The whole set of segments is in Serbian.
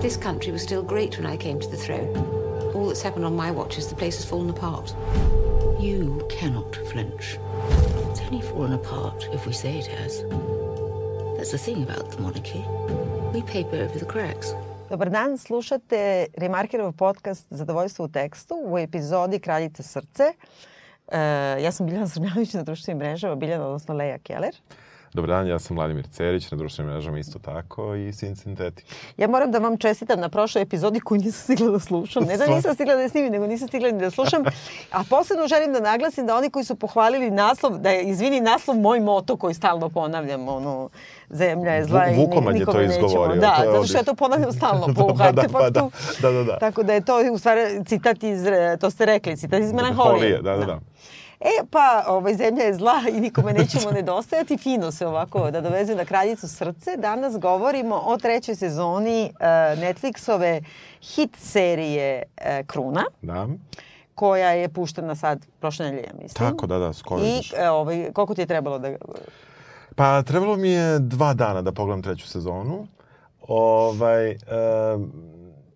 This country was still great when I came to the throne. All that's happened on my watch is the place has fallen apart. You cannot flinch. It's only fallen apart if we say it has. That's the thing about the monarchy. We paper over the cracks. Dobar dan, slušate Remarkerov podcast Zadovoljstvo u tekstu u epizodi Kraljice srce. Uh, ja sam Biljana Zrnjanović na društvenim mrežama, Biljana, odnosno Leja Keller. Dobar dan, ja sam Vladimir Cerić, na društvenim mrežama isto tako i Sin Sintetik. Ja moram da vam čestitam na prošloj epizodi koju nisam stigla da slušam. Ne da nisam stigla da je snimim, nego nisam stigla ni da slušam. A posebno želim da naglasim da oni koji su pohvalili naslov, da je, izvini, naslov moj moto koji stalno ponavljam, ono, zemlja je zla i je to izgovorio. Da, to zato što ja to ponavljam stalno po da, pa da, pa da, Hartefaktu. da, da, da. Tako da je to u stvari citat iz, to ste rekli, citat iz Melanholije. Da, da, da. E, pa, ovaj, zemlja je zla i nikome nećemo nedostajati. Fino se ovako da dovezu na kraljicu srce. Danas govorimo o trećoj sezoni uh, Netflixove hit serije uh, Kruna, Da, koja je puštena sad prošle nedelje, ja mislim. tako da, da, skoro I e, ovaj, koliko ti je trebalo da... Pa trebalo mi je dva dana da pogledam treću sezonu. Ovaj, um,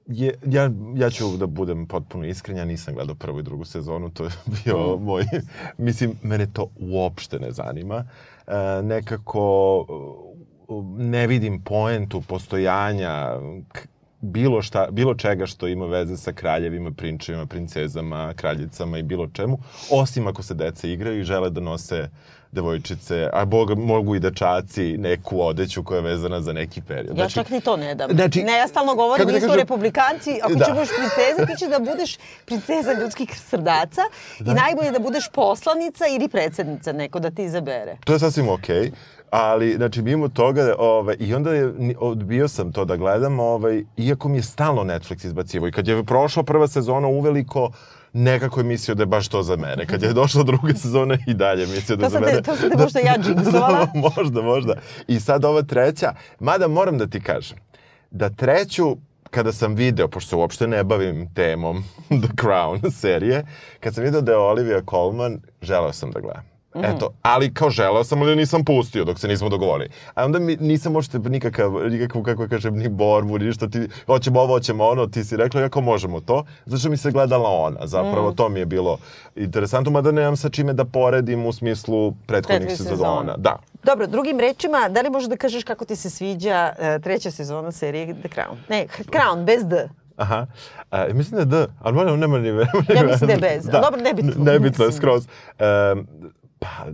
je, ja, ja ću da budem potpuno iskren, ja nisam gledao prvu i drugu sezonu, to je bio Mm. moj, mislim, mene to uopšte ne zanima. E, nekako ne vidim poentu postojanja bilo, šta, bilo čega što ima veze sa kraljevima, prinčevima, princezama, kraljicama i bilo čemu, osim ako se deca igraju i žele da nose devojčice, a boga, mogu i dečaci neku odeću koja je vezana za neki period. Ja čak ni to ne dam. znači- ne, ja stalno govorim, kako mi da smo republikanci, ako Da. ćeš budeš princeza, ti ćeš da budeš princeza ljudskih srdaca i najbolje da budeš poslanica ili predsednica, neko da ti izabere. To je sasvim okej. Okay. Ali, znači, mimo toga, ovaj, i onda je, odbio sam to da gledam, ovaj, iako mi je stalno Netflix izbacivo. I kad je prošla prva sezona uveliko, nekako je mislio da je baš to za mene. Kad je došla druga sezona i dalje mislio da je za te- mene. to sam te možda ja džingsovala. Da, možda, možda. I sad ova treća, mada moram da ti kažem, da treću kada sam video, pošto se uopšte ne bavim temom The Crown serije, kad sam video da je Olivia Colman, želeo sam da gledam. Mhm. Eto, ali kao želeo sam, ali nisam pustio dok se nismo dogovorili. A onda mi nisam uopšte nikakav, nikakvu, kako kažem, ni borbu, ni ništa, ti, hoćemo ovo, hoćemo ono, ti si rekla, kako možemo to, zato što mi se gledala ona, zapravo Mhm. to mi je bilo interesantno, mada nemam sa čime da poredim u smislu prethodnih Prethodnih sezona. sezona. Da. Dobro, drugim rečima, da li možeš da kažeš kako ti se sviđa uh, treća sezona serije The Crown? Ne, Crown, bez D. Aha. A, mislim da je D, ali nema, ni Ja mislim da je bez. Dobro, nebitno. Nebitno je skroz. Um, pa,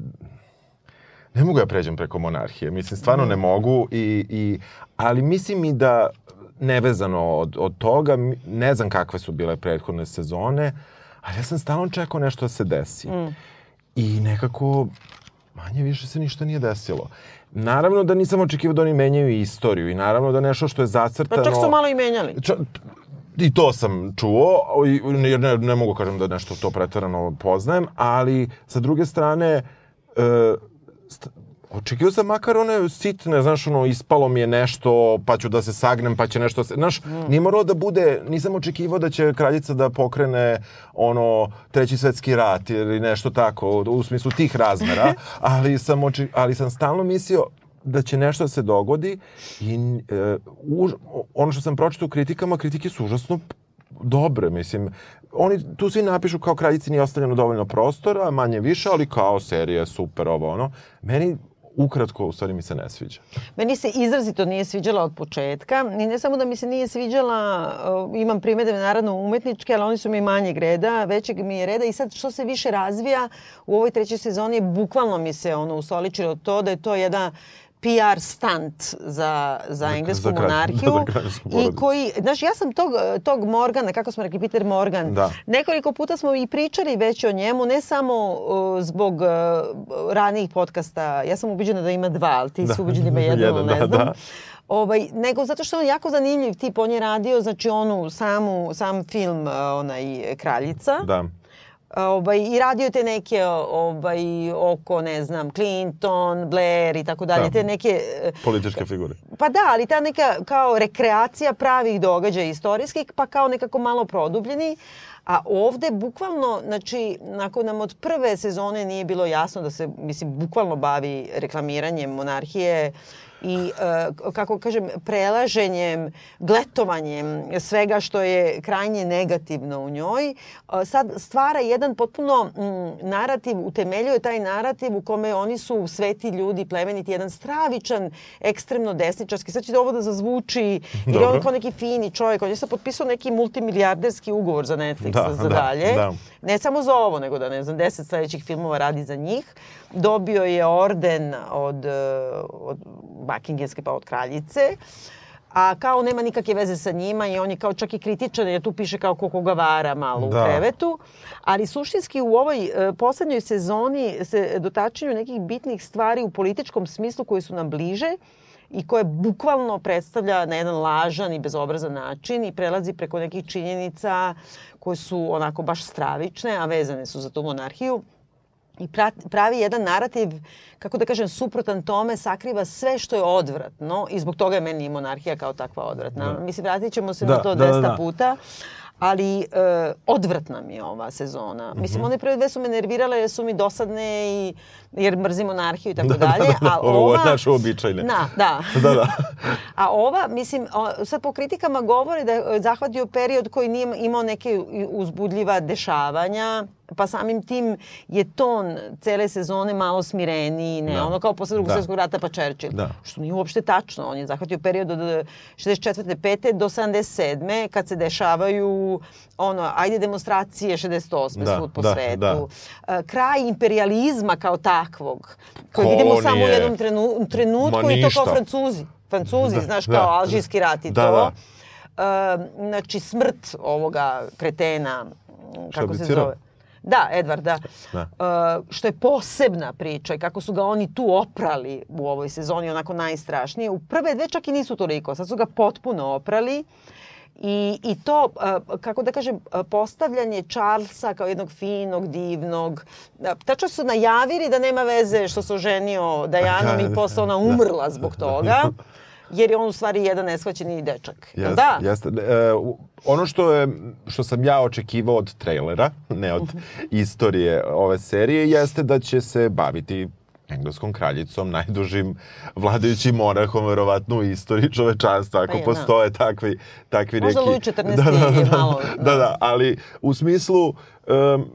ne mogu ja pređem preko monarhije. Mislim, stvarno ne mogu. I, i, ali mislim i da, nevezano od, od toga, ne znam kakve su bile prethodne sezone, ali ja sam stalno čekao nešto da se desi. I nekako, manje više se ništa nije desilo. Naravno da nisam očekivao da oni menjaju istoriju i naravno da nešto što je zacrtano... Pa čak su malo i menjali. Ča, I to sam čuo, i ne, ne, mogu kažem da nešto to pretarano poznajem, ali sa druge strane, e, očekio sam makar one sitne, znaš, ono, ispalo mi je nešto, pa ću da se sagnem, pa će nešto se... Znaš, nije moralo da bude, nisam očekivao da će kraljica da pokrene, ono, treći svetski rat ili nešto tako, u smislu tih razmera, ali sam, oči, ali sam stalno mislio, da će nešto da se dogodi i e, už, ono što sam pročitao u kritikama, kritike su užasno dobre, mislim. Oni tu svi napišu kao kraljici nije ostavljeno dovoljno prostora, manje više, ali kao serija super ovo ono. Meni ukratko u stvari mi se ne sviđa. Meni se izrazito nije sviđala od početka. I ne samo da mi se nije sviđala, uh, imam primedbe naravno umetničke, ali oni su mi manjeg reda, većeg mi je reda. I sad što se više razvija u ovoj trećoj sezoni, bukvalno mi se ono usoličilo to da je to jedna PR stunt za, za englesku za monarhiju. za kraljevsku I koji, znaš, ja sam tog, tog Morgana, kako smo rekli, Peter Morgan, Da. nekoliko puta smo i pričali već o njemu, ne samo uh, zbog uh, ranijih podcasta. Ja sam ubiđena da ima dva, ali ti Da. si da ima jedan, Jedan, ne da, znam. da. Ovaj, nego zato što je on jako zanimljiv tip, on je radio znači onu samu, sam film uh, onaj Kraljica. Da. Ovaj, I radio te neke ovaj, oko, ne znam, Clinton, Blair i tako dalje, Da. te neke... eh, Političke figure. Pa da, ali ta neka kao rekreacija pravih događaja istorijskih, pa kao nekako malo produbljeni. A ovde bukvalno, znači, nakon nam od prve sezone nije bilo jasno da se, mislim, bukvalno bavi reklamiranjem monarhije i, e, kako kažem, prelaženjem, gletovanjem svega što je krajnje negativno u njoj, e, sad stvara jedan potpuno narativ, utemeljuje taj narativ u kome oni su sveti ljudi, plemeniti, jedan stravičan, ekstremno desničarski. Sad će ovo da zazvuči, jer je on kao neki fini čovjek, on je sad potpisao neki multimilijarderski ugovor za Netflix Da, za da, dalje. da. Ne samo za ovo, nego da ne znam, deset sledećih filmova radi za njih. Dobio je orden od, e, od Buckinghamske pa od kraljice. A kao nema nikakve veze sa njima i on je kao čak i kritičan jer tu piše kao ko koga vara malo Da. u krevetu. Ali suštinski u ovoj e, poslednjoj sezoni se dotačenju nekih bitnih stvari u političkom smislu koje su nam bliže i koje bukvalno predstavlja na jedan lažan i bezobrazan način i prelazi preko nekih činjenica koje su onako baš stravične, a vezane su za tu monarhiju i pra- pravi jedan narativ, kako da kažem, suprotan tome, sakriva sve što je odvratno i zbog toga je meni monarhija kao takva odvratna. Da. Mislim, vratit ćemo se Da, na to da, da, 200 da. puta. Ali e, odvratna mi je ova sezona. Mhm. Mislim, one prve dve su me nervirale jer su mi dosadne i jer mrzim monarhiju i tako Da, da, dalje. da, da. A Ovo je ova... naše uobičajene. Da, da. Da, da. A ova, mislim, o, sad po kritikama govori da je zahvatio period koji nije imao neke uzbudljiva dešavanja, pa samim tim je ton cele sezone malo smireniji, ne, Da. ono kao posle drugog Da. svjetskog rata pa Churchill. Da. Što nije uopšte tačno, on je zahvatio period od 64. 5. do 77. kad se dešavaju ono, ajde demonstracije 68. Da, svud po da, svetu. da. E, Kraj imperializma kao takvog, koji Ko vidimo samo u jednom trenu, trenutku Ma i to kao. Francuzi. Francuzi, Da, znaš, da, kao da. alžirski rat i Da, to. da. E, znači, smrt ovoga kretena, kako se zove? Da, Edvarda. Da. E, što je posebna priča i kako su ga oni tu oprali u ovoj sezoni, onako najstrašnije. U prve dve čak i nisu toliko, sad su ga potpuno oprali. I, I to, e, kako da kažem, e, postavljanje Charlesa kao jednog finog, divnog. e, Tačno su najavili da nema veze što se oženio Dajanom i posle ona umrla zbog toga. Jer je on u stvari jedan neshvaćeni dečak. Jeste, da? jeste. E, ono što je što sam ja očekivao od trailera, ne od istorije ove serije, jeste da će se baviti engleskom kraljicom, najdužim vladajućim monarhom, verovatno u istoriji čovečanstva, ako Pa je, da. postoje takvi, takvi Možda neki... Louis XIV je malo, Da, da. da, ali u smislu... Um,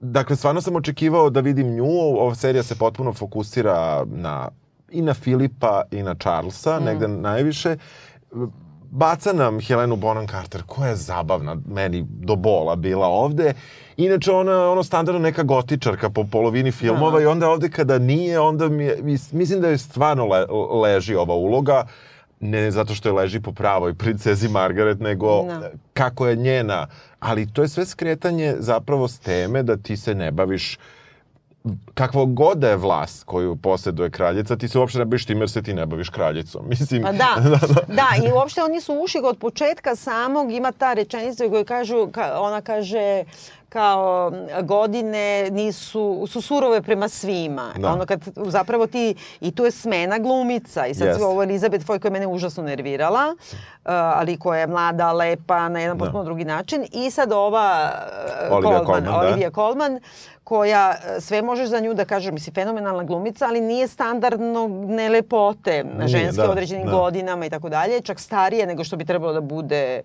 Dakle, stvarno sam očekivao da vidim nju. Ova serija se potpuno fokusira na i na Filipa i na Charlesa, Mm. negde najviše. Baca nam Helenu Bonham Carter, koja je zabavna, meni do bola bila ovde. Inače, ona ono standardno neka gotičarka po polovini filmova Da. i onda ovde kada nije, onda mi je, mis- mislim da je stvarno le, leži ova uloga. Ne zato što je leži po pravoj princezi Margaret, nego Da. kako je njena. Ali to je sve skretanje zapravo s teme da ti se ne baviš kakva god da je vlast koju posjeduje kraljica, ti se uopšte ne baviš tim jer se ti ne baviš kraljicom. Mislim, Pa da, da, i uopšte oni su ušli od početka samog, ima ta rečenica u kojoj kažu, ka, ona kaže kao godine nisu, su surove prema svima. Da. Ono kad zapravo ti, i tu je smena glumica i sad sve ovo Elizabeth Foy koja je mene užasno nervirala, uh, ali koja je mlada, lepa, na jedan Da. potpuno drugi način. I sad ova uh, Olivia Colman, Colman, da. Olivia Colman, koja e, sve možeš za nju da kažeš, mislim, fenomenalna glumica, ali nije standardno ne lepote, Nije, ženske da, određenim da. godinama i tako dalje, čak starije nego što bi trebalo da bude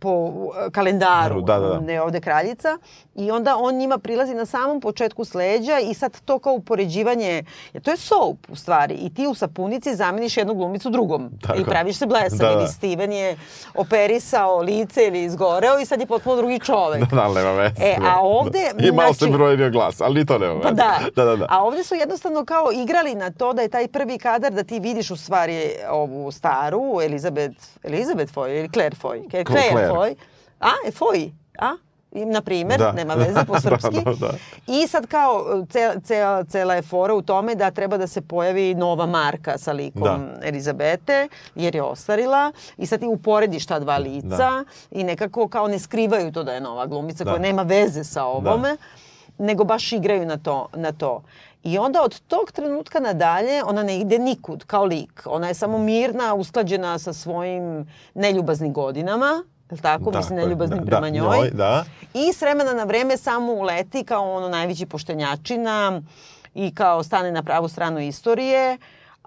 po kalendaru, Da, da, da. ne ovde kraljica. I onda on njima prilazi na samom početku sleđa i sad to kao upoređivanje, jer to je soap u stvari. I ti u sapunici zameniš jednu glumicu drugom Tako. i praviš se blesav. Da, da. Ili Steven je operisao lice ili izgoreo i sad je potpuno drugi čovek. Da, ali nema veze. E, a ovde, I malo se znači- brojenio glas, ali to nema veze. Pa da. Da, da, da. A ovde su jednostavno kao igrali na to da je taj prvi kadar da ti vidiš u stvari ovu staru Elizabeth, Elizabeth Foy ili Claire Foy. Claire, Claire. Foy. A, e, Foy. A? I, Na primer, Da. nema veze po srpski. Da, da, da. I sad kao cela, cela, je fora u tome da treba da se pojavi nova marka sa likom Da. Elizabete, jer je ostarila. I sad ti uporediš ta dva lica Da. i nekako kao ne skrivaju to da je nova glumica koja nema veze sa ovome nego baš igraju na to, na to. I onda od tog trenutka nadalje ona ne ide nikud kao lik. Ona je samo mirna, usklađena sa svojim neljubaznim godinama, je li tako? Tako Mislim, je, neljubaznim da, prema da, njoj. njoj, da. I s vremena na vreme samo uleti kao ono najveći poštenjačina i kao stane na pravu stranu istorije.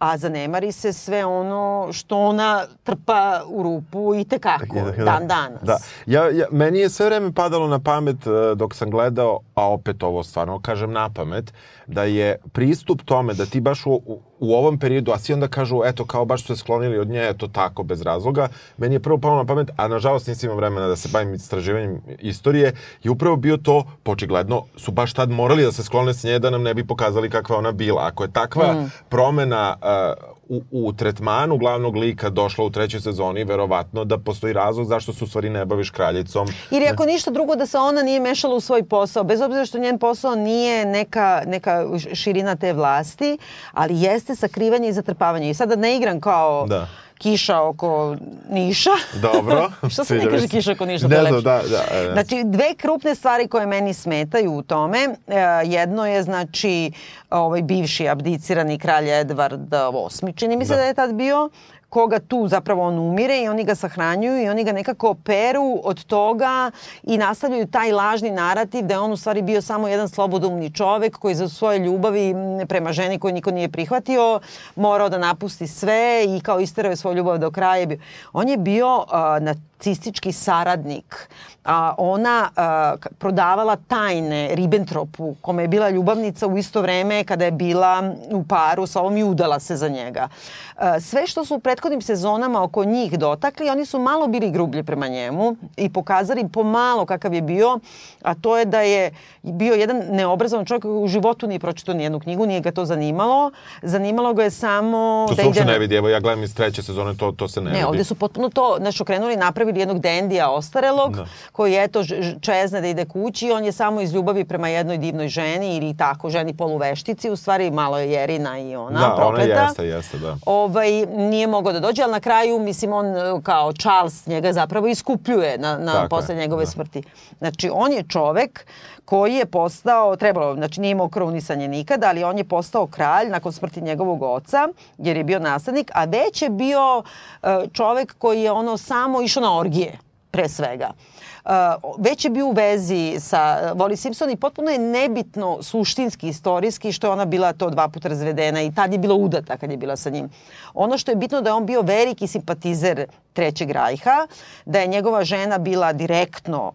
a zanemari se sve ono što ona trpa u rupu i tekako, dan danas. Da. Ja, ja, meni je sve vreme padalo na pamet uh, dok sam gledao, a opet ovo stvarno kažem na pamet, da je pristup tome da ti baš u, u, u ovom periodu, a svi onda kažu, eto, kao baš su se sklonili od nje, eto tako, bez razloga, meni je prvo palo na pamet, a nažalost nisam imao vremena da se bavim istraživanjem istorije, je upravo bio to, počigledno, su baš tad morali da se sklone s nje da nam ne bi pokazali kakva ona bila. Ako je takva mm. promena uh, u, u tretmanu glavnog lika došla u trećoj sezoni, verovatno da postoji razlog zašto se u stvari ne baviš kraljicom. Ili ako ništa drugo da se ona nije mešala u svoj posao, bez obzira što njen posao nije neka, neka širina te vlasti, ali jeste sakrivanje i zatrpavanje. I sada ne igram kao da kiša oko Niša. Dobro. Što se ne kaže kiša oko Niša? Ne znam, da, da, da. Znači, dve krupne stvari koje meni smetaju u tome. E, jedno je, znači, ovaj bivši abdicirani kralj Edvard VIII, čini mi se da, da je tad bio, koga tu zapravo on umire i oni ga sahranjuju i oni ga nekako peru od toga i nastavljaju taj lažni narativ da je on u stvari bio samo jedan slobodumni čovek koji za svoje ljubavi prema ženi koju niko nije prihvatio morao da napusti sve i kao isterao je svoju ljubav do kraja. On je bio uh, na nacistički saradnik. A, ona a, prodavala tajne Ribbentropu, kome je bila ljubavnica u isto vreme kada je bila u paru sa ovom i udala se za njega. A, sve što su u prethodnim sezonama oko njih dotakli, oni su malo bili grublji prema njemu i pokazali pomalo kakav je bio, a to je da je bio jedan neobrazovan čovjek koji u životu nije pročitao nijednu knjigu, nije ga to zanimalo. Zanimalo ga je samo... To se da uopšte ne vidi, evo ja gledam iz treće sezone, to, to se ne, ne vidi. Ne, ovde su potpuno to, znači okrenuli, napravili jednog dendija ostarelog, da. koji eto čezne da ide kući on je samo iz ljubavi prema jednoj divnoj ženi ili tako, ženi poluveštici, u stvari malo je Jerina i ona da, prokleta. ona jeste, jeste, da. Ovaj, nije mogao da dođe, ali na kraju, mislim, on kao Charles njega zapravo iskupljuje na, na posle njegove da. smrti. Znači, on je čovek koji je postao, trebalo, znači nije imao krunisanje nikada, ali on je postao kralj nakon smrti njegovog oca, jer je bio naslednik, a već je bio e, čovek koji je ono samo išao na orgije, pre svega. Uh, već je bio u vezi sa Voli Simpson i potpuno je nebitno suštinski, istorijski što je ona bila to dva puta razvedena i tad je bila udata kad je bila sa njim. Ono što je bitno da je on bio veliki simpatizer Trećeg rajha, da je njegova žena bila direktno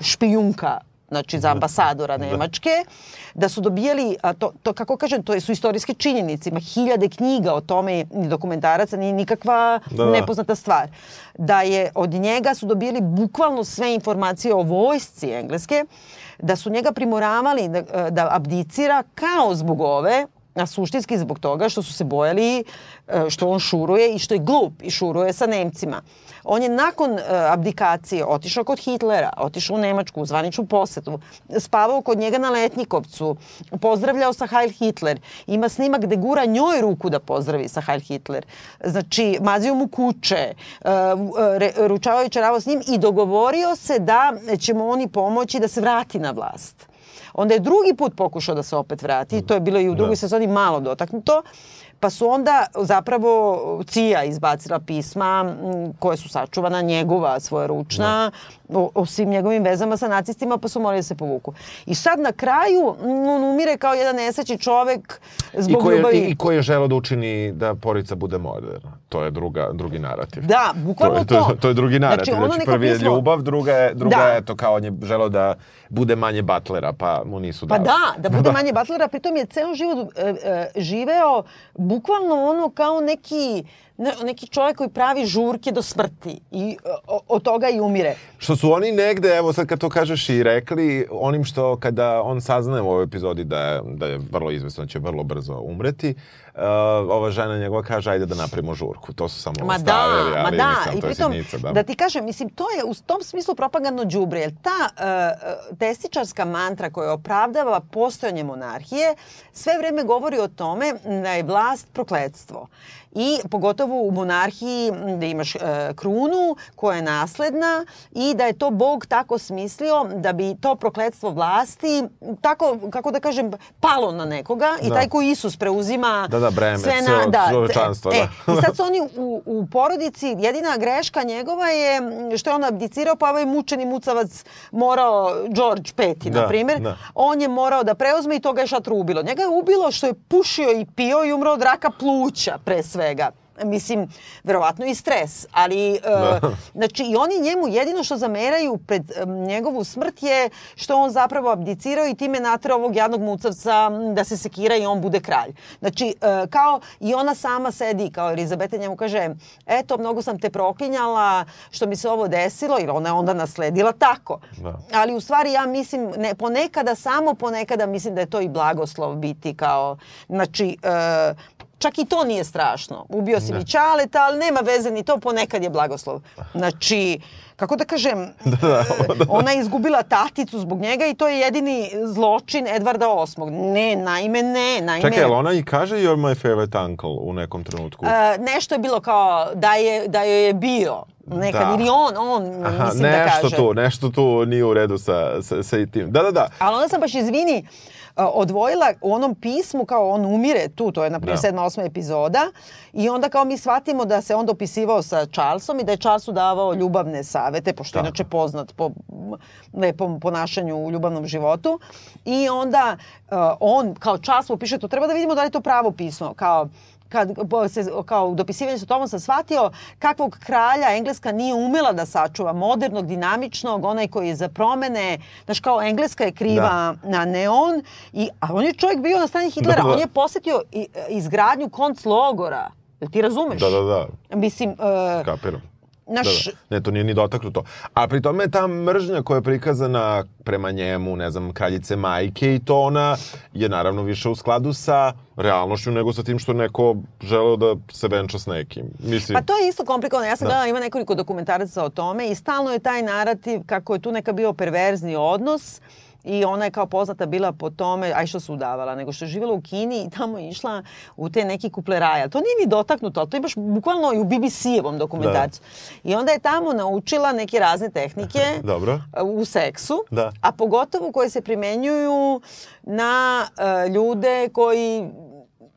špijunka znači za da. ambasadora da. Nemačke, da su dobijali, a to, to kako kažem, to su istorijske činjenice, ima hiljade knjiga o tome, ni dokumentaraca, ni nikakva da, da. nepoznata stvar. Da je od njega su dobijali bukvalno sve informacije o vojsci engleske, da su njega primoravali da, da abdicira kao zbog ove, a suštinski zbog toga što su se bojali e, što on šuruje i što je glup i šuruje sa Nemcima. On je nakon uh, abdikacije otišao kod Hitlera, otišao u Nemačku u zvaničnu posetu, spavao kod njega na Letnikovcu, pozdravljao sa Heil Hitler. Ima snimak gde gura njoj ruku da pozdravi sa Heil Hitler. Znači, mazio mu kuće, re, ručavao i čaravo s njim i dogovorio se da će mu oni pomoći da se vrati na vlast. Onda je drugi put pokušao da se opet vrati, to je bilo i u drugoj da. sezoni malo dotaknuto. Pa su onda zapravo CIA izbacila pisma koje su sačuvana njegova svoja ručna da. o, o svim njegovim vezama sa nacistima pa su morali da se povuku. I sad na kraju on umire kao jedan nesreći čovek zbog I koji, ljubavi. I, I koji je želeo da učini da porica bude moderna. To je druga, drugi narativ. Da, bukvalno to. Je, to, to je drugi narativ. Znači, znači prvi je pismo... ljubav, druga je, druga da. je to kao on je želeo da bude manje batlera, pa mu nisu dali. Pa da, da bude manje batlera, pritom je ceo život e, e, živeo bukvalno ono kao neki neki čovjek koji pravi žurke do smrti i od toga i umire. Što su oni negde, evo sad kad to kažeš i rekli, onim što kada on saznaje u ovoj epizodi da je, da je vrlo izvesno, da će vrlo brzo umreti, uh, ova žena njegova kaže ajde da napravimo žurku. To su samo ma stavili, da, ali ma da. Mislim, I pritom, sitnica, da. da ti kažem, mislim, to je u tom smislu propagandno džubre, jer ta uh, testičarska mantra koja opravdava postojanje monarhije sve vreme govori o tome da je vlast prokledstvo i pogotovo u monarhiji da imaš e, krunu koja je nasledna i da je to Bog tako smislio da bi to prokletstvo vlasti tako, kako da kažem, palo na nekoga i Da. taj koji Isus preuzima Da, da, breme, sve na, da, čovečanstvo, e, da. I sad su oni u, u porodici, jedina greška njegova je što je on abdicirao, pa ovaj mučeni mucavac morao, George V, Da, na primjer, da. on je morao da preuzme i to ga je šatru ubilo. Njega je ubilo što je pušio i pio i umro od raka pluća, pre svega. Mislim, verovatno i stres, ali, e, znači, i oni njemu jedino što zameraju pred em, njegovu smrt je što on zapravo abdicirao i time natrao ovog jadnog mucavca da se sekira i on bude kralj. Znači, e, kao i ona sama sedi, kao Elizabeta njemu kaže, eto, mnogo sam te proklinjala što mi se ovo desilo, jer ona je onda nasledila tako. Da. Ali u stvari ja mislim, ne, ponekada, samo ponekada mislim da je to i blagoslov biti kao, znači, e, čak i to nije strašno. Ubio si mi čaleta, ali nema veze ni to, ponekad je blagoslov. Znači, kako da kažem, e, ona je izgubila taticu zbog njega i to je jedini zločin Edvarda VIII. Ne, naime ne, naime... Čekaj, jel ona i kaže you're my favorite uncle u nekom trenutku? E, nešto je bilo kao da je, da joj je bio nekad, Da. ili on, on, Aha, mislim da nešto kaže. tu, nešto tu nije u redu sa, sa, sa i tim. Da, da, da. Ali onda sam baš, izvini, uh, odvojila u onom pismu kao on umire tu, to je na primjer Da. sedma, osma epizoda i onda kao mi shvatimo da se on dopisivao sa Charlesom i da je Charlesu davao ljubavne savete, pošto je Tako. inače poznat po lepom ponašanju u ljubavnom životu i onda uh, on kao Charles mu piše to treba da vidimo da li je to pravo pismo, kao kad se kao u dopisivanju sa Tomom sam shvatio kakvog kralja Engleska nije umela da sačuva, modernog, dinamičnog, onaj koji je za promene, znaš kao Engleska je kriva na neon, i, a on je čovjek bio na strani Hitlera, Da, da. on je posetio i- izgradnju konclogora, Jel ti razumeš? Da, da, da. Mislim, uh, Kapiram. Naš, Da, da. Ne, to nije ni dotaknuto. A pri tome ta mržnja koja je prikazana prema njemu, ne znam, kraljice majke i to ona je naravno više u skladu sa realnošću nego sa tim što je neko želeo da se venča s nekim. Mislim, Pa to je isto komplikovano. Ja sam Da. gledala, ima nekoliko dokumentaraca o tome i stalno je taj narativ kako je tu neka bio perverzni odnos i ona je kao poznata bila po tome, aj što se udavala, nego što je živjela u Kini i tamo je išla u te neki kupleraje. Ali To nije ni dotaknuto, ali to imaš bukvalno i u BBC-evom dokumentarcu. I onda je tamo naučila neke razne tehnike Dobro. u seksu, Da. a pogotovo koje se primenjuju na e, ljude koji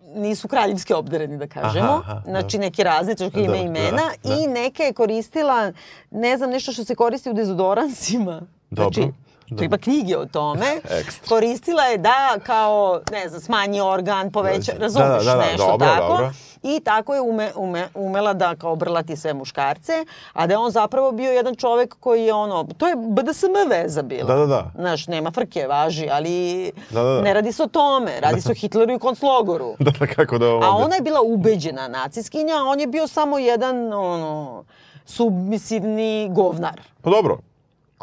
nisu kraljevski obdareni, da kažemo. Aha, aha, znači neke razne, čak ima Da, imena. da, da. I neke je koristila, ne znam, nešto što se koristi u dezodoransima. Dobro, Znači, to dobro. ima knjige o tome. Koristila je da kao, ne znam, smanji organ, poveća, Da, da, razumeš da, da, nešto dobro, tako. dobro. I tako je ume, ume, umela da kao brlati sve muškarce, a da je on zapravo bio jedan čovek koji je ono, to je BDSM veza bila. Da, da, da. Znaš, nema frke, važi, ali Da, da, da. ne radi se o tome, radi se o Hitleru i konclogoru. Da, da, kako da vam A ona je bila ubeđena naciskinja, a on je bio samo jedan ono, submisivni govnar. Pa dobro,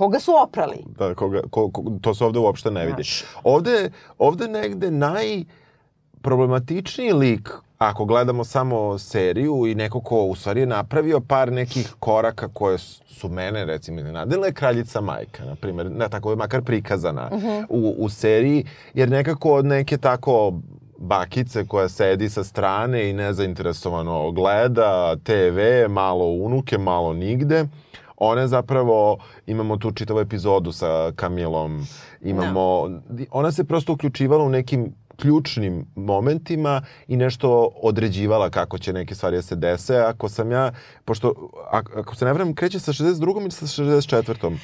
Koga su oprali? da, koga, ko, ko, to se ovde uopšte ne vidi. Znaš. Ovde, ovde negde najproblematičniji lik ako gledamo samo seriju i neko ko u stvari je napravio par nekih koraka koje su mene recimo iznenadile je Kraljica Majka, na primjer, ne, tako je makar prikazana u, u seriji, jer nekako od neke tako bakice koja sedi sa strane i nezainteresovano gleda TV, malo unuke, malo nigde, one zapravo, imamo tu čitavu epizodu sa Kamilom, imamo, ona se prosto uključivala u nekim ključnim momentima i nešto određivala kako će neke stvari da se dese. Ako sam ja, pošto, ak- ako se ne vrem, kreće sa 62. ili sa 64.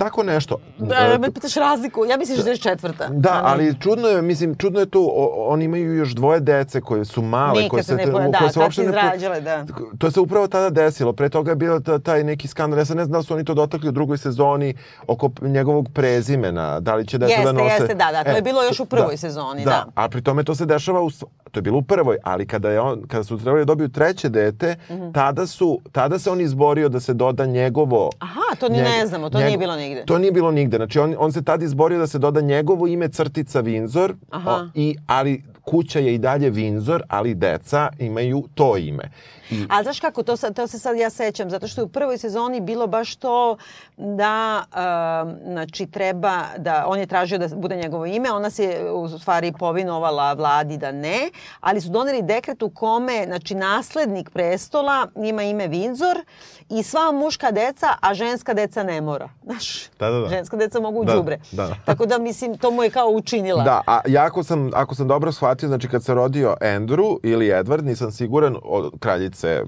Tako nešto. Da, me pitaš razliku. Ja mislim 64. Da, ali čudno je, mislim, čudno je tu, o, oni imaju još dvoje dece koje su male, Nikad koje se ne poja- da, koje se uopšte izrađale, da. To se upravo tada desilo. Pre toga je bio ta- taj neki skandal. Ja sad ne znam da su oni to dotakli u drugoj sezoni oko njegovog prezimena. Da li će deca da Jeste, nose... jeste, da, da, to je bilo još u prvoj da, sezoni, da. da. A pri tome to se dešava u... To je bilo u prvoj, ali kada, je on, kada su trebali da dobiju treće dete, Mhm. tada, su, tada se on izborio da se doda njegovo Aha, to ni ne znamo, to nije bilo nigde. To nije bilo nigde. Znači, on, on se tad izborio da se doda njegovo ime crtica Windsor, Aha. o, i, ali kuća je i dalje Windsor, ali deca imaju to ime. I, Ali znaš kako, to, to se sad ja sećam, zato što je u prvoj sezoni bilo baš to da, um, znači, treba da, on je tražio da bude njegovo ime, ona se u stvari povinovala vladi da ne, ali su doneli dekret u kome, znači, naslednik prestola ima ime Windsor i sva muška deca, a ženska deca ne mora. Znaš, Da, da, da. ženska deca mogu u Da, đubre. da. Tako da, mislim, to mu je kao učinila. Da, a ja ako sam, ako sam dobro shvatio, znači kad se rodio Andrew ili Edward, nisam siguran od kraljice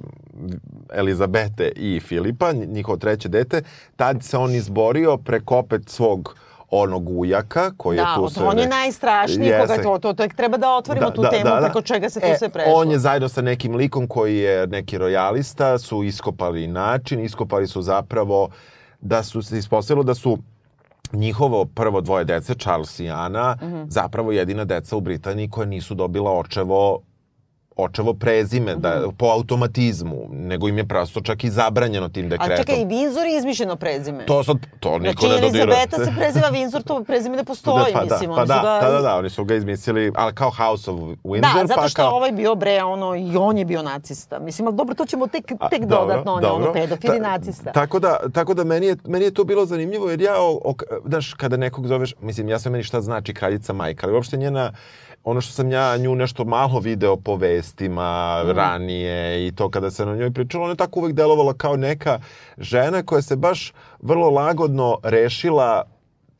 Elizabete i Filipa, njihovo treće dete, tad se on izborio preko opet svog onog ujaka koji je Da, tu to sve... on je najstrašniji, Jeste. koga to, to, to treba da otvorimo tu temu preko čega se tu E, sve prešlo. On je zajedno sa nekim likom koji je neki rojalista, su iskopali način, iskopali su zapravo da su se ispostavilo da su njihovo prvo dvoje dece, Charles i Ana, Mhm. zapravo jedina deca u Britaniji koja nisu dobila očevo očevo prezime da, Mhm. po automatizmu, nego im je prosto čak i zabranjeno tim A dekretom. čekaj, i Windsor je izmišljeno prezime. To sad, to niko znači, ne dodiruje. Elizabeta se preziva Windsor, to prezime ne postoji, da, pa mislim. da, pa oni su da, ga- da, da, da, oni su ga izmislili, ali kao House of Windsor, Da, zato pa što kao... ovaj bio bre, ono, i on je bio nacista. Mislim, ali dobro, to ćemo tek, A, tek dobro, dodatno, on je ono pedofil i Ta- nacista. Tako da, tako da meni, je, meni je to bilo zanimljivo jer ja, o, o, znaš, kada nekog zoveš, mislim, ja sam meni šta znači kraljica majka, ali uopšte njena, ono što sam ja nju nešto malo video po vestima Mm. ranije i to kada se na njoj pričalo, ona je tako uvek delovala kao neka žena koja se baš vrlo lagodno rešila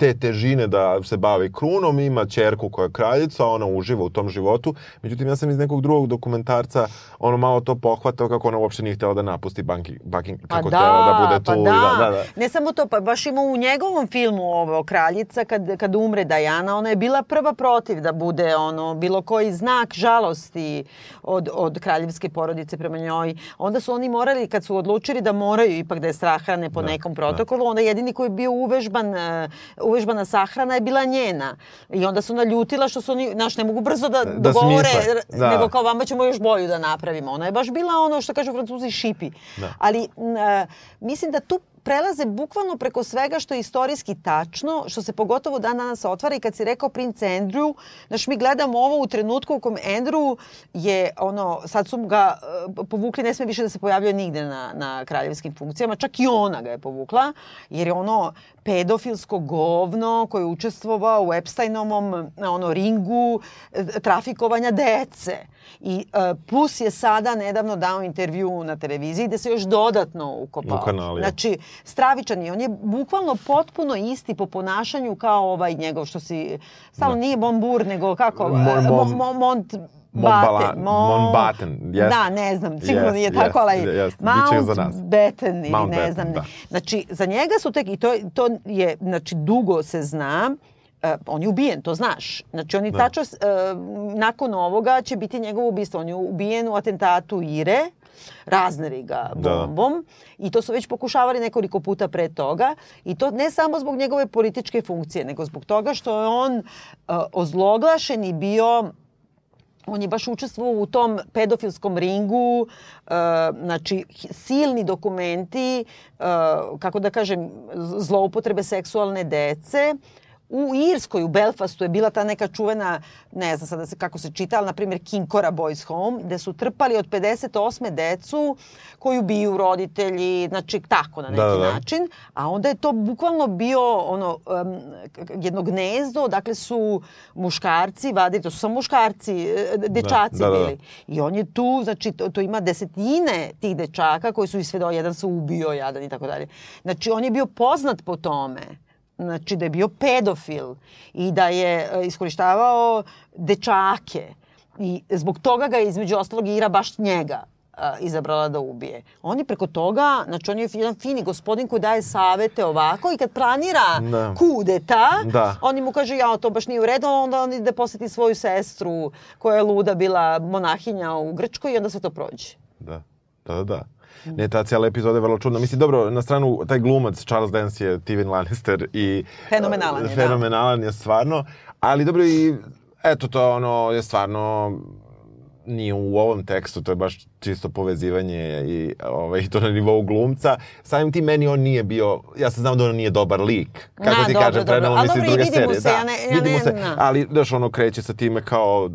te težine da se bavi krunom, ima ćerku koja je kraljica, ona uživa u tom životu. Međutim, ja sam iz nekog drugog dokumentarca ono malo to pohvatao kako ona uopšte nije htjela da napusti banki, banki kako pa htjela da bude tu. pa i da. da, da. Ne samo to, pa baš ima u njegovom filmu ovo, Kraljica, kad, kad umre Dajana, ona je bila prva protiv da bude ono, bilo koji znak žalosti od, od kraljevske porodice prema njoj. Onda su oni morali, kad su odlučili da moraju ipak da je sahrane po Da, nekom protokolu, onda jedini koji je bio uvežban, e, uvežbana sahrana je bila njena. I onda su naljutila što su oni, znaš, ne mogu brzo da, Da dogovore, da. nego kao vama ćemo još bolju da napravimo. Ona je baš bila ono što kažu francuzi šipi. Da. Ali e, mislim da tu prelaze bukvalno preko svega što je istorijski tačno, što se pogotovo dan danas otvara i kad si rekao princ Andrew, znaš mi gledamo ovo u trenutku u kom Andrew je ono, sad su ga e, povukli, ne sme više da se pojavljuje nigde na, na kraljevskim funkcijama, čak i ona ga je povukla, jer je ono pedofilsko govno koje je učestvovao u Epsteinovom ono, ringu e, trafikovanja dece. I e, plus je sada nedavno dao intervju na televiziji gde se još dodatno ukopao. Ukanalio. Znači, stravičan je. On je bukvalno potpuno isti po ponašanju kao ovaj njegov što si... Stalno nije Bonbur, nego kako? Mon- mon- Mo- Mo- Mont... Batten, Montbatten, jeste. Da, ne znam, sigurno Jest, nije jest, tako, ali bit će za nas. Mountbatten ili ne Mountbatten, znam. da. Znači, za njega su tek, i to, to je, znači, dugo se zna, e, on je ubijen, to znaš. Znači, on je Da. tačno, e, nakon ovoga će biti njegovo ubistvo. On je ubijen u atentatu Ire, razneri ga Da. bombom i to su već pokušavali nekoliko puta pre toga i to ne samo zbog njegove političke funkcije, nego zbog toga što je on e, ozloglašeni bio on je baš učestvovao u tom pedofilskom ringu, e, znači silni dokumenti, e, kako da kažem, zloupotrebe seksualne dece. U Irskoj, u Belfastu je bila ta neka čuvena, ne znam sada se, kako se čita, ali na primjer Kinkora Boys Home, gde su trpali od 58. decu koju biju roditelji, znači tako na neki Da, da, da. način. A onda je to bukvalno bio ono, um, jedno gnezdo, dakle su muškarci vadili, to su samo muškarci, e, dečaci da, da, da. bili. I on je tu, znači to, to ima desetine tih dečaka koji su i svedo, jedan se ubio, jadan i tako dalje. Znači on je bio poznat po tome. Znači da je bio pedofil i da je e, iskorištavao dečake. I zbog toga ga je između ostalog Ira baš njega a, izabrala da ubije. On je preko toga, znači on je jedan fini gospodin koji daje savete ovako i kad planira Da. kudeta, Da. on mu kaže ja to baš nije u redu, onda on ide poseti svoju sestru koja je luda bila monahinja u Grčkoj i onda sve to prođe. Da, da, da. da. Ne, ta cijela epizoda je vrlo čudna. Mislim, dobro, na stranu, taj glumac Charles Dance je Tywin Lannister i... Fenomenalan je, da. Fenomenalan je stvarno. Ali dobro i, eto, to ono je stvarno ni u ovom tekstu, to je baš čisto povezivanje i ovaj, to na nivou glumca. Samim tim meni on nije bio, ja sam znao da on nije dobar lik. Kako Na, ti dobro, kažem, Ali mi se iz druge serije. se, da, ja ne- ja vidi mu ne- se, ali daš ono kreće sa time kao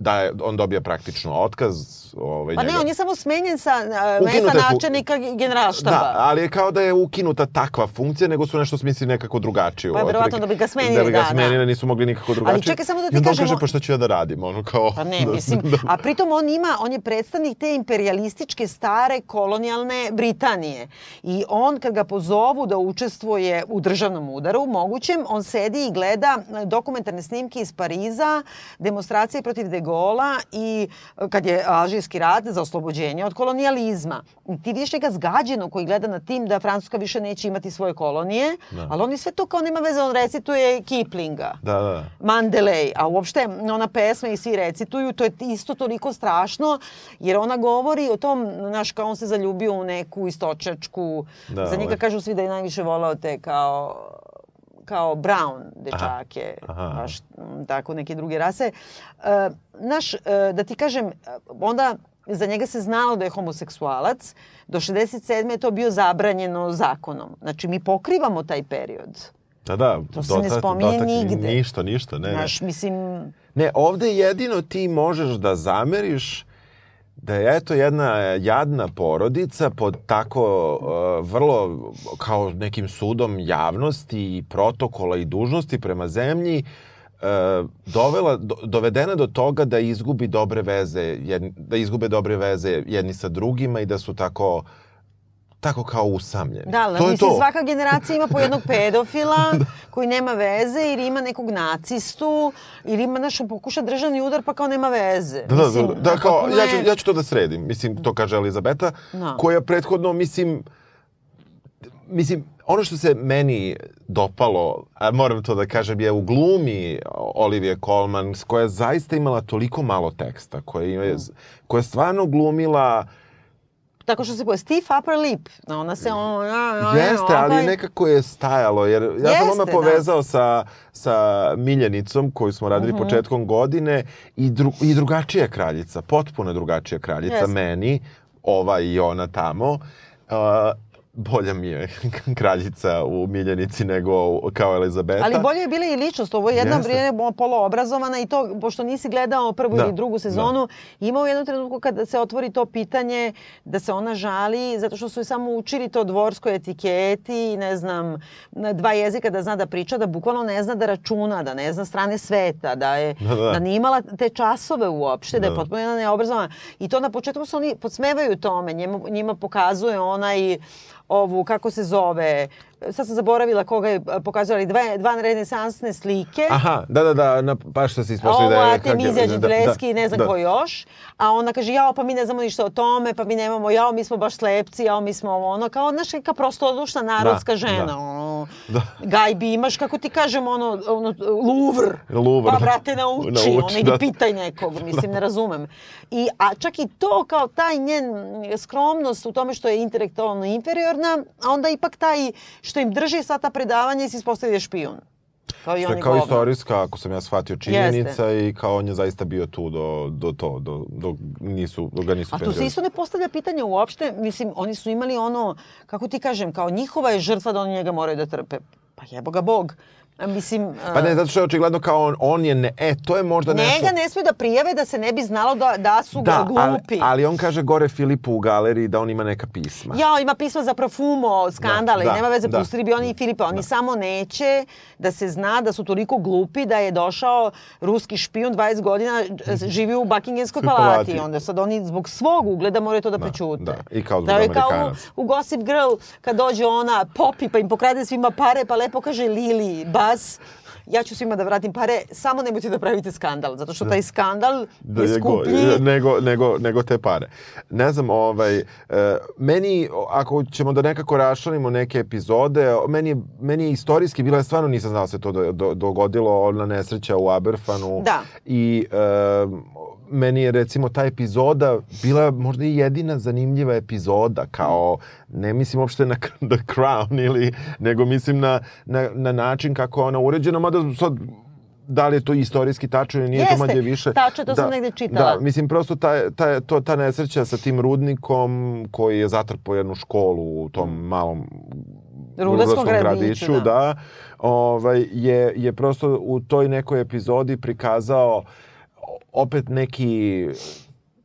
da je, on dobija praktično otkaz. Ovaj, Pa ne, njega- on je samo smenjen sa uh, mesta fu- načelnika generalštaba. Da, ali je kao da je ukinuta takva funkcija, nego su nešto smisli nekako drugačije. Pa verovatno da bi ga smenili, Da bi ga da, da. smenili, nisu mogli nikako drugačije. čekaj, samo da ti I onda on kažem, kaže, pa šta ću ja da radim? Ono kao... Pa ne, da- mislim, da- a pritom on ima, on je predstavnik te imperialističke stare kolonijalne Britanije. I on kad ga pozovu da učestvuje u državnom udaru, mogućem, on sedi i gleda dokumentarne snimke iz Pariza, demonstracije protiv De Gola i e, kad je Alžirski rat za oslobođenje od kolonijalizma. Ti vidiš njega zgađeno koji gleda na tim da Francuska više neće imati svoje kolonije, Da. ali on je sve to kao nema veze, on recituje Kiplinga. Da, da. Mandelej, a uopšte ona pesma i svi recituju, to je isto toliko strašno, jer ona govori o tom, znaš, kao on se zaljubio u neku istočačku, Da, za njega ovaj. kažu svi da je najviše volao te kao kao brown dečake, Aha, aha. baš tako neke druge rase. E, naš, e, da ti kažem, e, onda za njega se znalo da je homoseksualac. Do 67. je to bio zabranjeno zakonom. Znači, mi pokrivamo taj period. Da, da. To se ne dotak- spominje dotak- nigde. Ništa, ništa, ne, ne. Znaš, mislim, Ne, ovde jedino ti možeš da zameriš da je eto jedna jadna porodica pod tako uh, vrlo kao nekim sudom javnosti i protokola i dužnosti prema zemlji uh, dovela, do, dovedena do toga da izgubi dobre veze, jedni, da izgube dobre veze jedni sa drugima i da su tako tako kao usamljeni. Da, ali to mislim, to. svaka generacija ima po jednog pedofila koji nema veze ili ima nekog nacistu ili ima, on pokuša državni udar pa kao nema veze. Da, da, Mislim, da, da, kao, potpuno ja ću, ja ću to da sredim. Mislim, to kaže Elizabeta, Da. koja prethodno, mislim, mislim, ono što se meni dopalo, a moram to da kažem, je u glumi Olivije Colman, koja je zaista imala toliko malo teksta, koja je, koja je stvarno glumila Tako što se poje stiff upper lip. Ona se on... Jeste, ali nekako je stajalo, jer ja sam Jeste, odmah da. povezao sa, sa Miljenicom koju smo radili Mhm. početkom godine i, dru, i drugačija kraljica, potpuno drugačija kraljica Jeste. meni, ova i ona tamo. Uh, bolja mi je kraljica u Miljenici nego kao Elizabeta. Ali bolje je bila i ličnost. Ovo je jedna vrijeme poloobrazovana i to, pošto nisi gledao prvu Da, ili drugu sezonu, ima u jednom trenutku kada se otvori to pitanje da se ona žali zato što su je samo učili to dvorskoj etiketi, ne znam, na dva jezika da zna da priča, da bukvalno ne zna da računa, da ne zna strane sveta, da je Da, da. da nije imala te časove uopšte, da, je Da. potpuno jedna neobrazovana. I to na početku se oni podsmevaju tome, njima, njima pokazuje onaj ovu, kako se zove, sad sam zaboravila koga je pokazala, ali dva, dva renesansne slike. Aha, da, da, da, na, baš što se ispostavlja Ovo, da je... Artemizija da, da, Đidleski i ne znam da. ko još. A ona kaže, jao, pa mi ne znamo ništa o tome, pa mi nemamo, jao, mi smo baš slepci, jao, mi smo ovo, ono, kao, znaš, neka prostodušna narodska Da, žena, da. ono, Da. gajbi, imaš, kako ti kažem, ono, ono Louvre. Louvre, Pa, da. brate, nauči, Nauči, ono, idi da. pitaj nekog, mislim, ne razumem. I, a čak i to, kao taj njen skromnost u tome što je intelektualno inferiorna, a onda ipak taj što im drži sva ta predavanja i se ispostavi da špijun. Kao i Što je kao govno. istorijska, ako sam ja shvatio, činjenica i kao on je zaista bio tu do, do to, do, do, nisu, do ga nisu A tu se isto ne postavlja pitanje uopšte, mislim, oni su imali ono, kako ti kažem, kao njihova je žrtva da oni njega moraju da trpe. Pa jebo ga Bog. Mislim, Pa ne, zato što je očigledno kao on, on je, ne, e, to je možda nešto... Njega ne smiju da prijave da se ne bi znalo da, da su da, glupi. ali on kaže gore Filipu u galeriji da on ima neka pisma. Ja, ima pisma za profumo, skandale, Da, i nema veze, da. pustili bi oni i Filipa. Oni samo neće da se zna da su toliko glupi da je došao ruski špijun 20 godina, živi u Buckinghamskoj palati. Onda sad oni zbog svog ugleda moraju to da, Da, prećute. da. I kao zbog da kao u, u Gossip Girl kad dođe ona Poppy pa im pokrade svima pare pa lepo kaže Lili, Bas, ja ću svima da vratim pare, samo nemojte da pravite skandal, zato što taj skandal da je skuplji. nego, nego, nego te pare. Ne znam, ovaj, e, meni, ako ćemo da nekako raščlanimo neke epizode, meni meni je istorijski bila, stvarno nisam znao da se to do, do, dogodilo, ona nesreća u Aberfanu. Da. I e, meni je recimo ta epizoda bila možda i jedina zanimljiva epizoda, kao, ne mislim uopšte na The Crown ili, nego mislim na, na, na način kako ona uređena, mada sad da li je to istorijski tačno ili nije Jeste, to manje više. tačno, to sam negde čitala. Da, mislim, prosto ta, ta, to, ta nesreća sa tim rudnikom koji je zatrpao jednu školu u tom malom Rudarskom gradiću, da. da ovaj, je, je prosto u toj nekoj epizodi prikazao opet neki...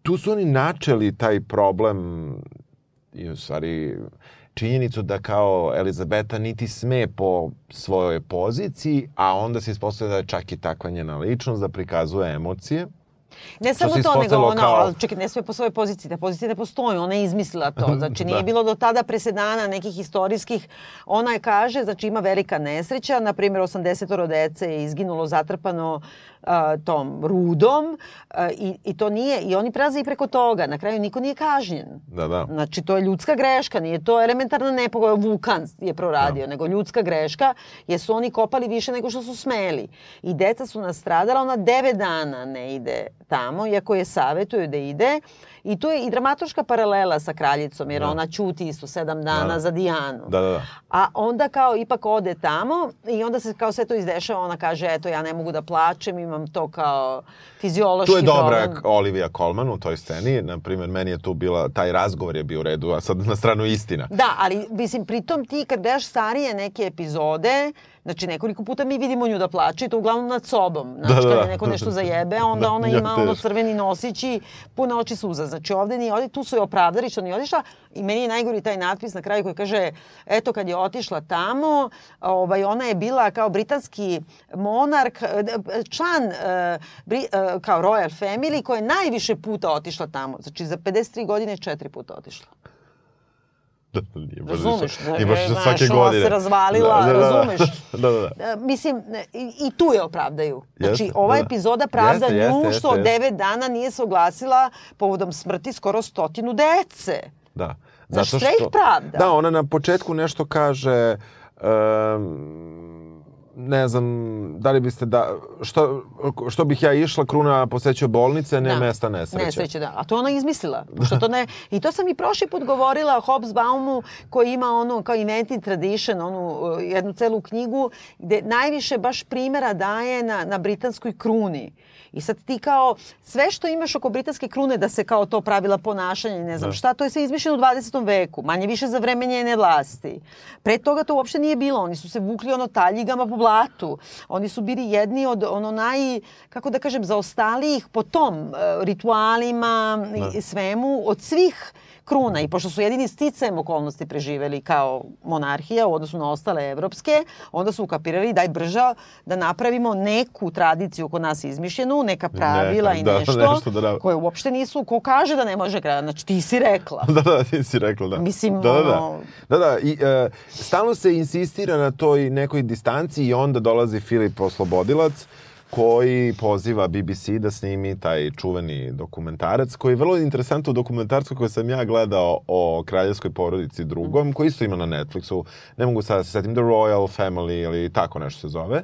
Tu su oni načeli taj problem i u stvari činjenicu da kao Elizabeta niti sme po svojoj poziciji, a onda se ispostavlja da je čak i takva njena ličnost da prikazuje emocije. Ne samo to, nego ona, kao- ali čekaj, ne sve po svojoj poziciji, ta pozicija ne postoji, ona je izmislila to. Znači, nije Da. bilo do tada presedana nekih istorijskih. Ona je kaže, znači ima velika nesreća, na primjer 80 dece je izginulo zatrpano a, tom rudom a, i, i to nije, i oni prelaze i preko toga. Na kraju niko nije kažnjen. Da, da. Znači, to je ljudska greška, nije to elementarna nepogoda, vulkan je proradio, nego ljudska greška, jer su oni kopali više nego što su smeli. I deca su nastradala, ona devet dana ne ide tamo, iako je savjetuju da ide. I tu je i dramatoška paralela sa kraljicom, jer Da. ona ćuti isto sedam dana Da, za Dijanu. Da, da, da. A onda kao ipak ode tamo i onda se kao sve to izdešava, ona kaže eto ja ne mogu da plačem, imam to kao fiziološki Tu je dobra problem. Olivia Colman u toj sceni. Na primjer, meni je tu bila, taj razgovor je bio u redu, a sad na stranu istina. Da, ali mislim, pritom ti kad gledaš starije neke epizode, znači nekoliko puta mi vidimo nju da plače i to uglavnom nad sobom. Znači, Da, da, kad da. je neko nešto zajebe, onda Da, ona ja ima ono teško. crveni nosić i pune oči suza. Znači, ovde nije, ovde tu su je opravdali što nije otišla i meni je najgori taj natpis na kraju koji kaže, eto kad je otišla tamo, ovaj, ona je bila kao britanski monark, eh, član eh, bri, eh, kao royal family koja je najviše puta otišla tamo. Znači, za 53 godine četiri puta otišla. Da, nije baš Razumeš, više- da, nije baš e, više znaš, svake ova godine. se razvalila, da, da, da, razumeš? Da, da, da. E, Mislim, i, i tu je opravdaju. Znači, Jeste, ova da, da. epizoda pravda Jeste, nju jeste, što jeste, devet dana nije se oglasila povodom smrti skoro stotinu dece. Da. Znaš, sve ih pravda. Da, ona na početku nešto kaže... Um, ne znam, da li biste da... Što, što bih ja išla, kruna posećuje bolnice, ne Da. mesta nesreće. Nesreće, da. A to ona izmislila. Što to ne... I to sam i prošli put govorila o Hobsbaumu koji ima ono kao invented tradition, onu uh, jednu celu knjigu gde najviše baš primjera daje na, na britanskoj kruni. I sad ti kao sve što imaš oko britanske krune da se kao to pravila ponašanja ne znam Da. šta, to je sve izmišljeno u 20. veku, manje više za vreme njene vlasti. Pre toga to uopšte nije bilo, oni su se vukli ono taljigama po blatu. Oni su bili jedni od ono naj, kako da kažem, zaostalijih po tom e, ritualima i svemu od svih kruna i pošto su jedini sticajem okolnosti preživeli kao monarhija u odnosu na ostale evropske, onda su ukapirali daj brža da napravimo neku tradiciju kod nas izmišljenu, neka pravila Neka, i da, nešto, nešto da da- koje uopšte nisu, ko kaže da ne može kraj, znači ti si rekla. da, da, ti si rekla, da. Mislim, da, da, da. Da, da, i e, stalno se insistira na toj nekoj distanci i onda dolazi Filip Oslobodilac koji poziva BBC da snimi taj čuveni dokumentarac, koji je vrlo interesantan u dokumentarcu koji sam ja gledao o kraljevskoj porodici drugom, koji isto ima na Netflixu, ne mogu sad da se setim, The Royal Family ili tako nešto se zove.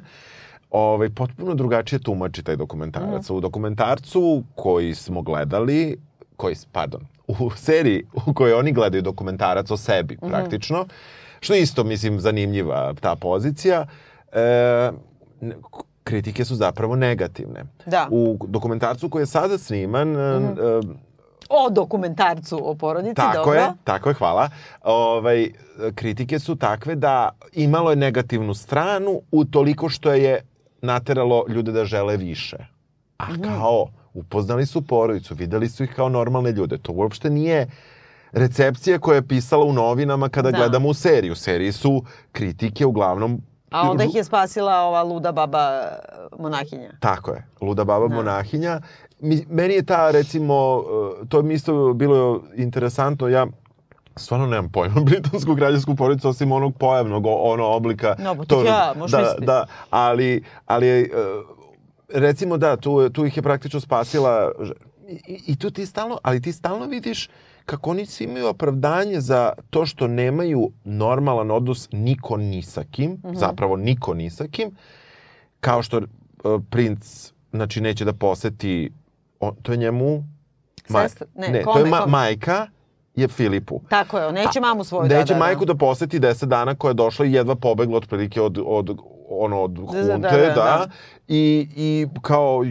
Ovaj, potpuno drugačije tumači taj dokumentarac. U dokumentarcu koji smo gledali, koji, pardon, u seriji u kojoj oni gledaju dokumentarac o sebi praktično, što isto, mislim, zanimljiva ta pozicija, e, kritike su zapravo negativne. Da. U dokumentarcu koji je sada sniman, e, O dokumentarcu o porodici, Tako dobro. je, tako je, hvala. Ovaj, kritike su takve da imalo je negativnu stranu u toliko što je nateralo ljude da žele više. A Mhm. kao, upoznali su porodicu, videli su ih kao normalne ljude. To uopšte nije recepcija koja je pisala u novinama kada Da. gledamo u seriju. U seriji su kritike uglavnom... A onda ih je spasila ova luda baba e, monahinja. Tako je, Luda baba monahinja. Mi, meni je ta, recimo, eh, to mi isto bilo interesantno, ja stvarno nemam pojma britansku kraljevsku porodicu osim onog pojavnog ono oblika. No, pa to ja, možeš da, misliti. da, ali, ali eh, recimo da, tu, tu ih je praktično spasila i, i tu ti stalno, ali ti stalno vidiš kako oni svi imaju opravdanje za to što nemaju normalan odnos niko ni sa kim, Mhm. zapravo niko ni sa kim, kao što uh, princ znači neće da poseti on, to je njemu Sestra? Ne, ne to kome, je ma, kome? majka je Filipu. Tako je, neće mamu svoju. Neće da, da, majku da. da poseti 10 dana koja je došla i jedva pobegla otprilike od, od ono od da, hunte, da, da, da, da. I, i kao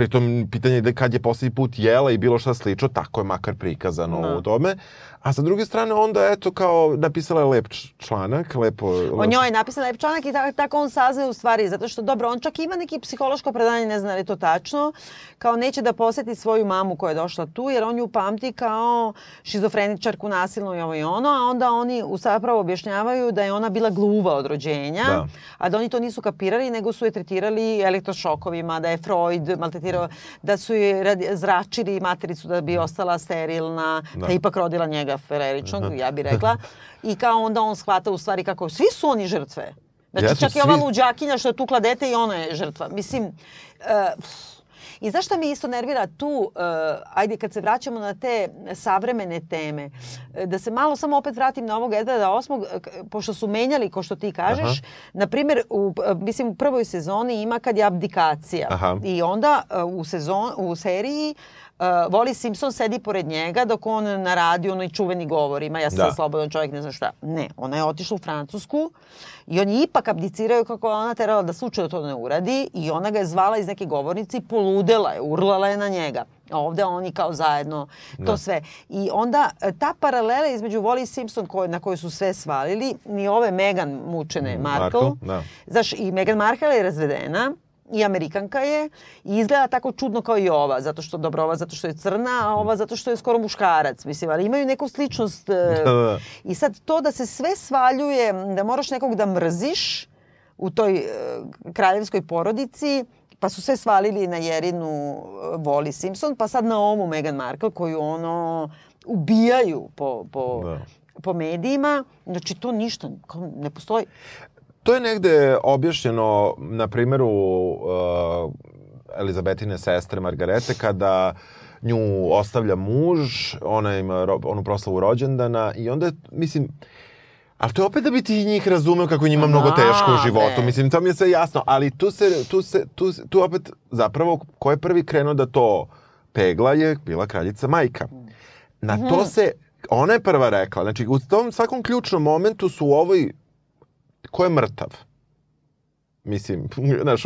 pritom pitanje je kad je poslednji put jela i bilo šta slično, tako je makar prikazano Da. u tome. A sa druge strane onda eto kao napisala je lep članak, lepo... O njoj je napisan lep članak i tako, tako on saznaje u stvari, zato što dobro, on čak ima neki psihološko predanje, ne znam da li to tačno, kao neće da poseti svoju mamu koja je došla tu, jer on ju pamti kao šizofreničarku nasilnu i ovo i ono, a onda oni zapravo objašnjavaju da je ona bila gluva od rođenja, Da. a da oni to nisu kapirali, nego su je tretirali elektrošokovima, da je Freud maltretirao, da su je zračili matericu da bi ostala sterilna, da, Da. je ipak rodila njega Fereričnog, ja bih rekla. I kao onda on shvata u stvari kako svi su oni žrtve. Znači Jesu, čak i ova svi. luđakinja što je tukla dete i ona je žrtva. Mislim, uh, I zašto me isto nervira tu, uh, ajde kad se vraćamo na te savremene teme, e, da se malo samo opet vratim na ovog Edvarda osmog, pošto su menjali, ko što ti kažeš, na primjer, u, mislim, u prvoj sezoni ima kad je abdikacija. Aha. I onda e, u, sezon, u seriji uh, Voli Simpson sedi pored njega dok on na radiju onoj čuveni govor ima ja sam Da. slobodan čovjek, ne znam šta. Ne, ona je otišla u Francusku i oni ipak abdiciraju kako ona terala da slučajno to ne uradi i ona ga je zvala iz neke govornice i poludela je, urlala je na njega. A ovde oni kao zajedno to sve. I onda e, ta paralela između Voli Simpson koje, na koju su sve svalili ni ove Meghan mučene Markle. Markle, da. Znaš, i Meghan Markle je razvedena i Amerikanka je i izgleda tako čudno kao i ova, zato što, dobro, ova zato što je crna, a ova zato što je skoro muškarac, mislim, ali imaju neku sličnost. e, Da, da. I sad to da se sve svaljuje, da moraš nekog da mrziš u toj e, kraljevskoj porodici, pa su sve svalili na Jerinu e, Voli Simpson, pa sad na ovu Meghan Markle koju ono ubijaju po, po, Da. po medijima. Znači to ništa, kao ne postoji. To je negde objašnjeno na primjeru uh, Elizabetine sestre Margarete kada nju ostavlja muž, ona ima ro- onu proslavu rođendana i onda, mislim, Ali to je opet da bi ti njih razumeo kako je njima mnogo teško u životu. Mislim, to mi je sve jasno. Ali tu se, tu se, tu, tu opet zapravo ko je prvi krenuo da to pegla je bila kraljica majka. Na Mhm. to se, ona je prva rekla. Znači, u tom svakom ključnom momentu su u ovoj, ko je mrtav? Mislim, znaš,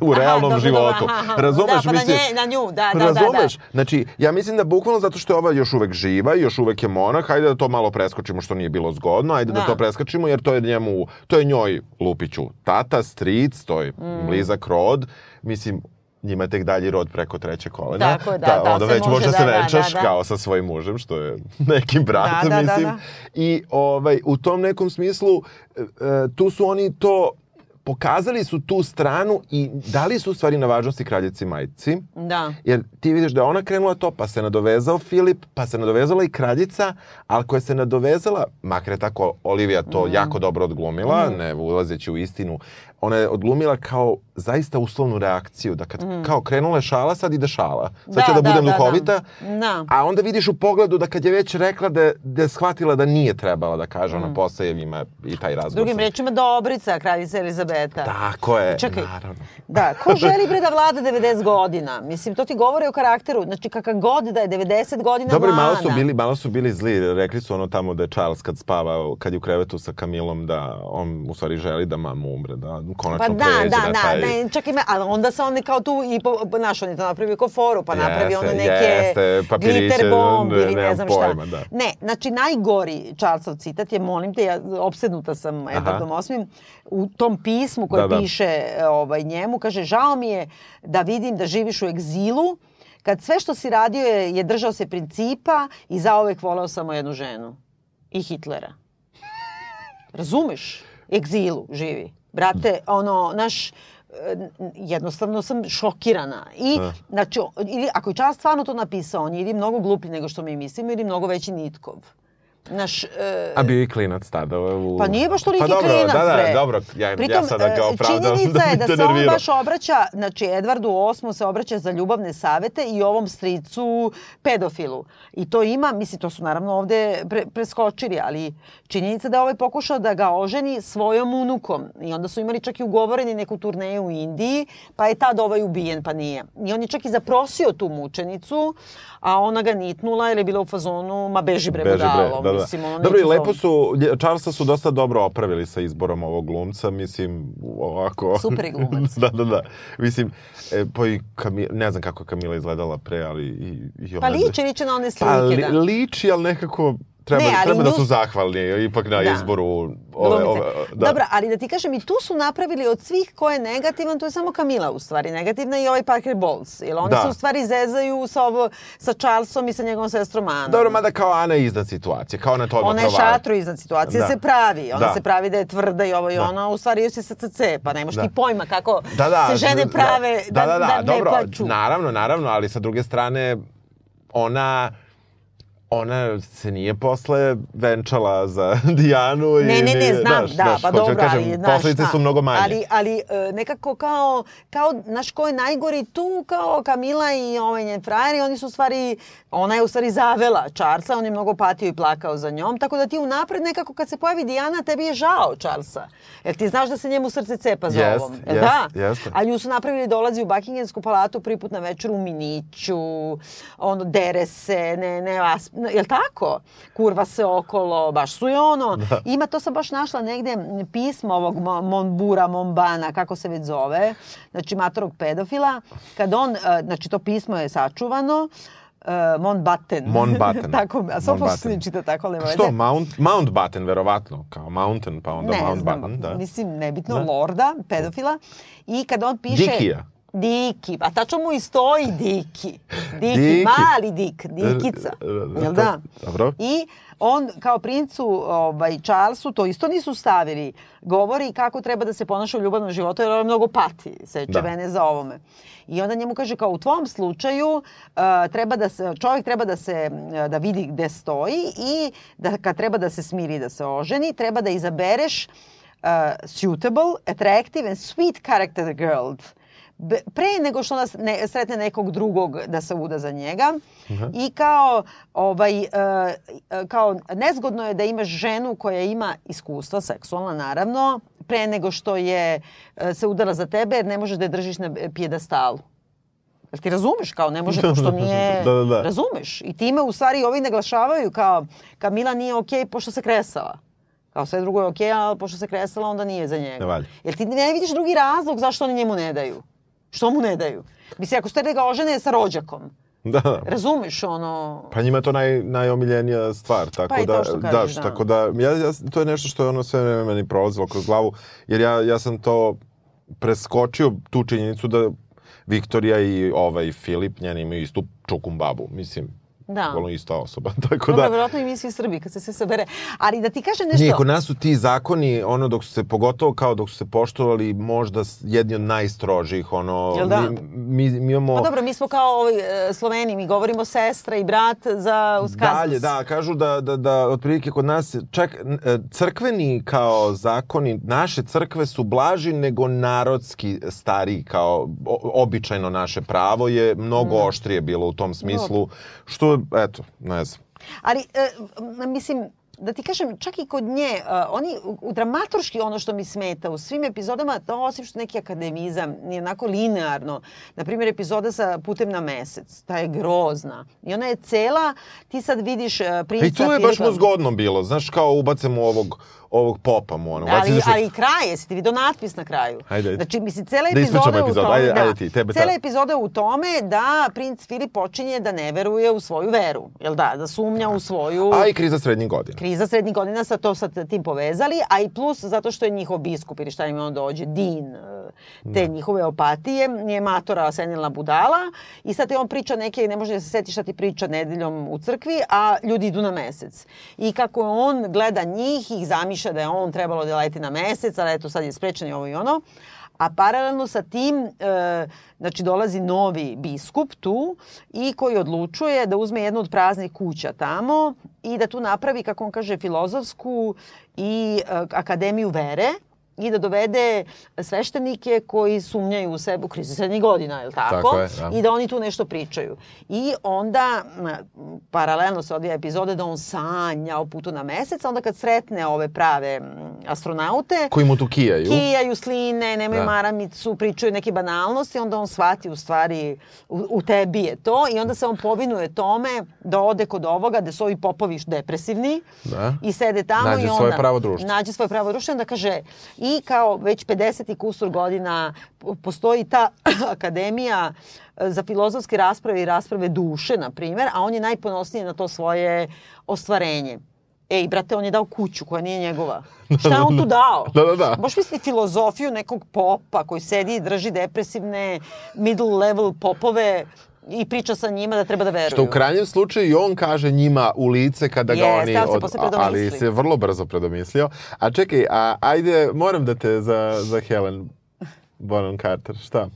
u realnom dobro, životu. dobro, aha, aha. Razumeš? Da, pa mislim, na, nje, na nju, da, da, da. Razumeš? da. Znači, ja mislim da bukvalno zato što je ova još uvek živa, još uvek je monah, hajde da to malo preskočimo što nije bilo zgodno, ajde da, Da. to preskočimo jer to je njemu, to je njoj Lupiću tata, stric, to je Mm. blizak rod, mislim, njima je tek dalji rod preko treće kolena. Tako je, da, da, onda već može, može da, se da, venčaš da, da. kao sa svojim mužem, što je neki brat, Da, da, da, mislim. da. I ovaj, u tom nekom smislu, e, e, tu su oni to pokazali su tu stranu i dali su u stvari na važnosti kraljici majci. Da. Jer ti vidiš da je ona krenula to, pa se nadovezao Filip, pa se nadovezala i kraljica, ali koja se nadovezala, makar je tako Olivija to jako dobro odglumila, ne ulazeći u istinu, ona je odglumila kao zaista uslovnu reakciju, da kad kao krenula je šala, sad ide šala. Sad Da, ću da, da, budem da, da. duhovita, Da. a onda vidiš u pogledu da kad je već rekla da, da je shvatila da nije trebala da kaže, ona posle ima i taj razgovor. Drugim rečima, Dobrica, kraljica Elizabeta. Tako je, Čekaj. naravno. Da, ko želi bre da vlada 90 godina? Mislim, to ti govori o karakteru. Znači, kakav god da je 90 godina Dobro, i vlada. malo su bili, malo su bili zli. Rekli su ono tamo da je Charles kad spava, kad je u krevetu sa Kamilom, da on u stvari želi da mama umre, da konačno Pa da, pređe da, na da, taj... ne, čak ima, ali onda se oni kao tu i po, naš, on je to napravio ko foru, pa napravi Jeste, ono neke jeste, papiriće, glitter bomb ne- ili ne nemam znam pojma, šta. da. Ne, znači najgori Charlesov citat je, molim te, ja opsednuta sam Edwardom VIII, u tom pismu koje Da, da. piše e, ovaj, njemu, kaže, žao mi je da vidim da živiš u egzilu, kad sve što si radio je, je držao se principa i zaovek voleo samo jednu ženu. I Hitlera. Razumeš? Egzilu živi. Brate, ono, naš, e, jednostavno sam šokirana. I, znači, o- ili, ako je Charles stvarno to napisao, on je ili mnogo gluplji nego što mi mislimo, ili mnogo veći nitkov. Naš, e, A bio i klinac tada. U... pa nije baš toliki pa dobro, klinac, da, da, bre. dobro, ja, Pritom, ja sada ga e, opravdam Činjenica da je da se on baš obraća, znači Edvardu VIII se obraća za ljubavne savete i ovom stricu pedofilu. I to ima, mislim, to su naravno ovde pre, preskočili, ali činjenica da je ovaj pokušao da ga oženi svojom unukom. I onda su imali čak i ugovoreni neku turneju u Indiji, pa je tad ovaj ubijen, pa nije. I on je čak i zaprosio tu mučenicu, a ona ga nitnula jer je bila u fazonu, ma beži bre Beži bre, budalo. da, da. Mislim, ono, Dobro, i lepo su, Charlesa su dosta dobro opravili sa izborom ovog glumca, mislim, ovako... Super je glumac. da, da, da. Mislim, e, pa i Kamila, ne znam kako je Kamila izgledala pre, ali i, i Pa ona- liči, liči na one slike, Pa li, da. liči, ali nekako treba, Ne, treba da su zahvalni ipak na Da. izboru ove, ove, da. Dobro, ali da ti kažem, i tu su napravili od svih ko je negativan, to je samo Kamila u stvari negativna i ovaj Parker Bowles. Jer oni Da. se u stvari zezaju sa, ovo, sa Charlesom i sa njegovom sestrom Anom. Dobro, mada kao Ana je iznad situacije, kao ona to odmah Ona je provali. šatro iznad situacije, Da. se pravi. Ona Da. se pravi da je tvrda i ovo i Da. ono, u stvari joj se SCC, pa nemaš Da. ti pojma kako Da, da, se žene da, prave da, da, da, da, ne dobro, plaču. naravno, naravno, ali sa druge strane, ona ona se nije posle venčala za Dijanu. i Ne, ne, ne, znam, znaš, da, znaš, pa da dobro, kažem, ali, znaš Posledice šta, su mnogo manje. Ali, ali e, nekako kao, kao, znaš, ko je najgori tu, kao Kamila i ovaj njen frajer, i oni su u stvari, ona je u stvari zavela Charlesa, on je mnogo patio i plakao za njom, tako da ti unapred nekako kad se pojavi Dijana, tebi je žao Charlesa. Jer ti znaš da se njemu srce cepa za Jest, ovom. Jest, da? jeste. A nju su napravili dolazi u Buckinghamsku palatu prvi put na večer u miniću, ono, dere se, ne, ne, vas, jel tako? Kurva se okolo, baš su i ono. Ima, to sam baš našla negde pismo ovog Mo- Monbura, Mombana, kako se već zove, znači matorog pedofila, kad on, e, znači to pismo je sačuvano, uh, Mountbatten. Mountbatten. tako, a samo Mountbatten. se čita tako, nema Što. Mount, Mountbatten, verovatno, kao Mountain, pa onda ne Mountbatten, da. mislim, nebitno, Da. lorda, pedofila. I kad on piše... Dikija. Diki, a tačno mu i stoji Diki. Diki, Diki. mali Dik, Dikica. E, e, Jel da? Dobro. I on kao princu ovaj, Charlesu, to isto nisu stavili, govori kako treba da se ponaša u ljubavnom životu jer on mnogo pati, seče Da. vene za ovome. I onda njemu kaže kao u tvom slučaju uh, treba da se, čovjek treba da se uh, da vidi gde stoji i da kad treba da se smiri da se oženi, treba da izabereš uh, suitable, attractive and sweet character girl. Be- pre nego što nas ne, sretne nekog drugog da se uda za njega i kao ovaj e, e, kao nezgodno je da imaš ženu koja ima iskustva seksualna naravno pre nego što je e, se udala za tebe jer ne možeš da je držiš na pjedestalu. Jel ti razumeš kao ne može pošto nije Da, da, da. razumeš i time u stvari ovi naglašavaju kao Kamila nije okej pošto se kresala. Kao sve drugo je okej, ali pošto se kresala onda nije za njega. Ne valja. Jel ti ne vidiš drugi razlog zašto oni njemu ne daju? Što mu ne daju? Mislim, ako ste da ga ožene sa rođakom, Da, da. razumeš ono... Pa njima je to naj, najomiljenija stvar, tako Pa da, što da, kažeš, da. tako da, ja, ja, to je nešto što je ono sve vreme meni prolazilo kroz glavu, jer ja, ja sam to preskočio tu činjenicu da Viktorija i ovaj Filip njeni imaju istu čukum babu, mislim, Da. bukvalno ista osoba, tako Dobro, da... verovatno i mi svi Srbi kad se sve sabere. Ali da ti kažem nešto... Nije, kod nas su ti zakoni, ono, dok su se, pogotovo kao dok su se poštovali, možda jedni od najstrožih, ono, Jel da? mi, mi, mi imamo... Pa dobro, mi smo kao e, Sloveni, mi govorimo sestra i brat za uskaznost. Dalje, da, kažu da, da, da otprilike kod nas čak e, crkveni kao zakoni, naše crkve su blaži nego narodski stariji kao običajno naše pravo je mnogo oštrije bilo u tom smislu, što, eto, ne znam. Ali, e, mislim, da ti kažem, čak i kod nje, e, oni u, dramaturški ono što mi smeta u svim epizodama, to osim što neki akademizam, nije onako linearno. Naprimjer, epizoda sa Putem na mesec, ta je grozna. I ona je cela, ti sad vidiš e, princa I tu je baš mu zgodno bilo, znaš, kao ubacemo ovog, ovog popa mu, ono. Ali, zašto- ali i kraj, jesi ti vidio natpis na kraju? Ajde, ajde. Znači, mislim, cela Da epizoda ispričamo je u tome, Ajde, da, ajde ti, tebe cela ta- epizoda je u tome da princ Filip počinje da ne veruje u svoju veru. Jel da? Da sumnja u svoju... A i kriza srednjih godina. kriza srednjih godina sa to sa tim povezali, a i plus zato što je njihov biskup ili šta im on dođe, din e, te njihove opatije, je matora senilna budala i sad on priča neke, ne može da se seti šta ti priča nedeljom u crkvi, a ljudi idu na mesec. I kako on gleda njih i zamišlja da je on trebalo da leti na mesec, ali eto sad je sprečan i ovo i ono. A paralelno sa tim, e, znači dolazi novi biskup tu i koji odlučuje da uzme jednu od praznih kuća tamo i da tu napravi, kako on kaže, filozofsku i e, akademiju vere i da dovede sveštenike koji sumnjaju u sebe u krizi srednjih godina, je li tako? Tako je, da. I da oni tu nešto pričaju. I onda, paralelno se odvija epizode da on sanja o putu na mesec, onda kad sretne ove prave astronaute, Koji mu tu kijaju. kijaju sline, nemaju Da. maramicu, pričaju neke banalnosti, onda on shvati u stvari u, u tebi je to i onda se on povinuje tome da ode kod ovoga gde su ovi popovi depresivni Da. i sede tamo Nađe i onda svoje pravo društvo. nađe svoje pravo društvo i onda kaže i kao već 50 i kusur godina postoji ta akademija e, za filozofske rasprave i rasprave duše, na primjer, a on je najponosniji na to svoje ostvarenje. Ej, brate, on je dao kuću koja nije njegova. Šta je on tu dao? Da, da, da. Baš misli filozofiju nekog popa koji sedi i drži depresivne middle level popove i priča sa njima da treba da veruju. Što u krajnjem slučaju i on kaže njima u lice kada ga Jeste, oni... ali se posle ali se vrlo brzo predomislio. A čekaj, a ajde, moram da te za, za Helen Bonham Carter, šta?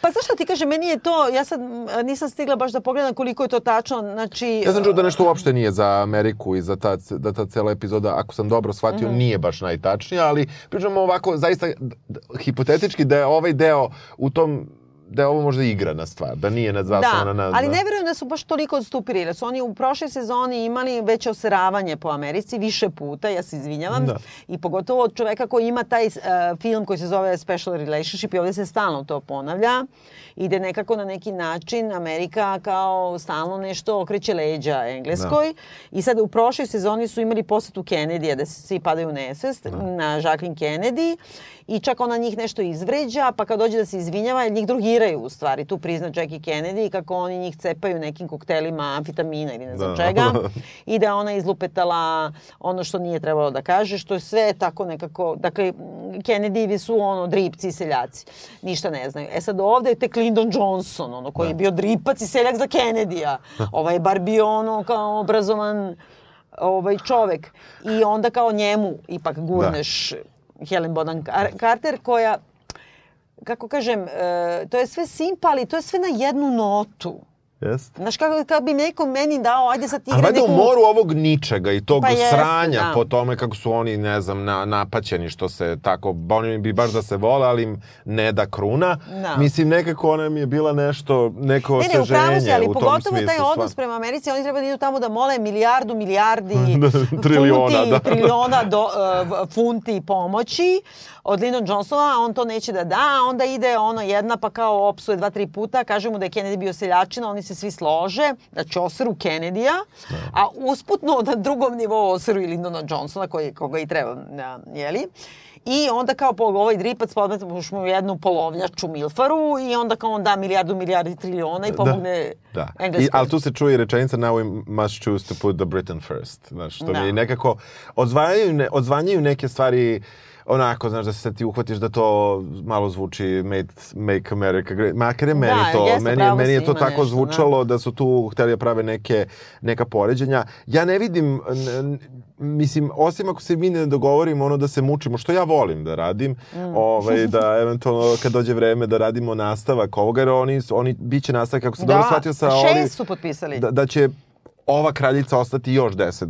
Pa znaš šta ti kažem, meni je to, ja sad nisam stigla baš da pogledam koliko je to tačno, znači... Ja sam čuo da nešto uopšte nije za Ameriku i za ta, da ta cela epizoda, ako sam dobro shvatio, Mhm. nije baš najtačnija, ali pričamo ovako, zaista, hipotetički da je ovaj deo u tom da je ovo možda igrana stvar, da nije nad zasnovana Da, na... ali na- ne verujem da su baš toliko odstupili, jer su oni u prošloj sezoni imali veće oseravanje po Americi, više puta, ja se izvinjavam, Da. i pogotovo od čoveka koji ima taj uh, film koji se zove Special Relationship i ovdje se stalno to ponavlja, i da nekako na neki način Amerika kao stalno nešto okreće leđa Engleskoj. I sad u prošloj sezoni su imali posetu Kennedy, da se svi padaju u nesvest, na Jacqueline Kennedy, i čak ona njih nešto izvređa, pa kad dođe da se izvinjava, njih drogiraju u stvari. Tu prizna Jackie Kennedy kako oni njih cepaju nekim koktelima amfitamina ili ne znam Da. čega. I da ona izlupetala ono što nije trebalo da kaže, što je sve tako nekako... Dakle, Kennedyevi su ono dripci i seljaci. Ništa ne znaju. E sad ovde je tek Lyndon Johnson, ono koji je bio dripac i seljak za Kennedy-a. Ovaj bar bio ono kao obrazovan ovaj čovek. I onda kao njemu ipak gurneš Helen Car- Carter koja kako kažem, e, to je sve simpa, ali to je sve na jednu notu. Jeste. Znaš, kako, kako bi neko meni dao, ajde sad ti igra neku... u moru ovog ničega i tog Pa jeste, sranja da. po tome kako su oni, ne znam, na, napaćeni što se tako, oni bi baš da se vole, ali im ne da kruna. Da. Mislim, nekako ona mi je bila nešto, neko Ne, ne, osveženje si, ali u tom pogotovo smislu. taj odnos prema Americi, oni treba da idu tamo da mole milijardu, milijardi Triliona, funti, da. triliona do, uh, funti pomoći od Lyndon Johnsona, on to neće da da, onda ide ono jedna pa kao opsuje dva, tri puta, kaže mu da je Kennedy bio seljačina, oni se svi slože, da će oseru Kennedy-a, a usputno na drugom nivou oseru i Lyndona Johnsona, koji, koga i treba, da, jeli? I onda kao po ovaj dripac podmet mu jednu polovnjaču Milfaru i onda kao on da milijardu, milijardi triliona i pomogne Da. I, Engleskoj. ali tu se čuje i rečenica now we must choose to put the Britain first. Znaš, što Da. mi nekako odzvanjaju, ne, odzvanjaju neke stvari onako, znaš, da se ti uhvatiš da to malo zvuči make, make America great. Makar je meni Da, to, jeste, meni, meni je to tako nešto, zvučalo da. su tu hteli da prave neke, neka poređenja. Ja ne vidim, n- mislim, osim ako se mi ne dogovorimo ono da se mučimo, što ja volim da radim, Mm. ovaj, da eventualno kad dođe vreme da radimo nastavak ovoga, jer oni, oni bit će nastavak, kako sam dobro shvatio sa šest ovim, su potpisali. da, da će ova kraljica ostati još deset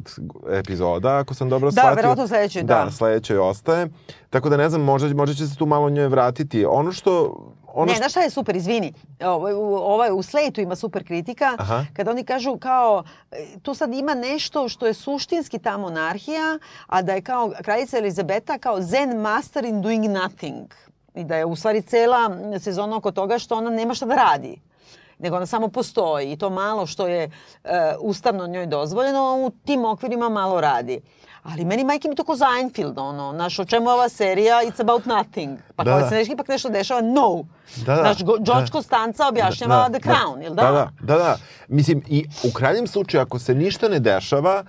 epizoda, ako sam dobro Da, shvatio. verovatno sledećoj, da. Da, sledećoj ostaje. Tako da ne znam, možda, možda će se tu malo njoj vratiti. Ono što... Ono ne, znaš šta je super, izvini. Ovo, u- ovaj, u Slejtu ima super kritika. Aha. Kada oni kažu kao, e, tu sad ima nešto što je suštinski ta monarhija, a da je kao kraljica Elizabeta kao zen master in doing nothing. I da je u stvari cela sezona oko toga što ona nema šta da radi nego ona samo postoji i to malo što je e, ustavno njoj dozvoljeno, u tim okvirima malo radi. Ali meni majke mi to ko Seinfeld, ono, znaš, o čemu ova serija, it's about nothing. Pa Da, kao da. se nešto ipak nešto dešava, no. Da, da. Znaš, Go- George Da. Costanza objašnjava The Crown, jel da? Da, da, da, da. Mislim, i u krajnjem slučaju, ako se ništa ne dešava,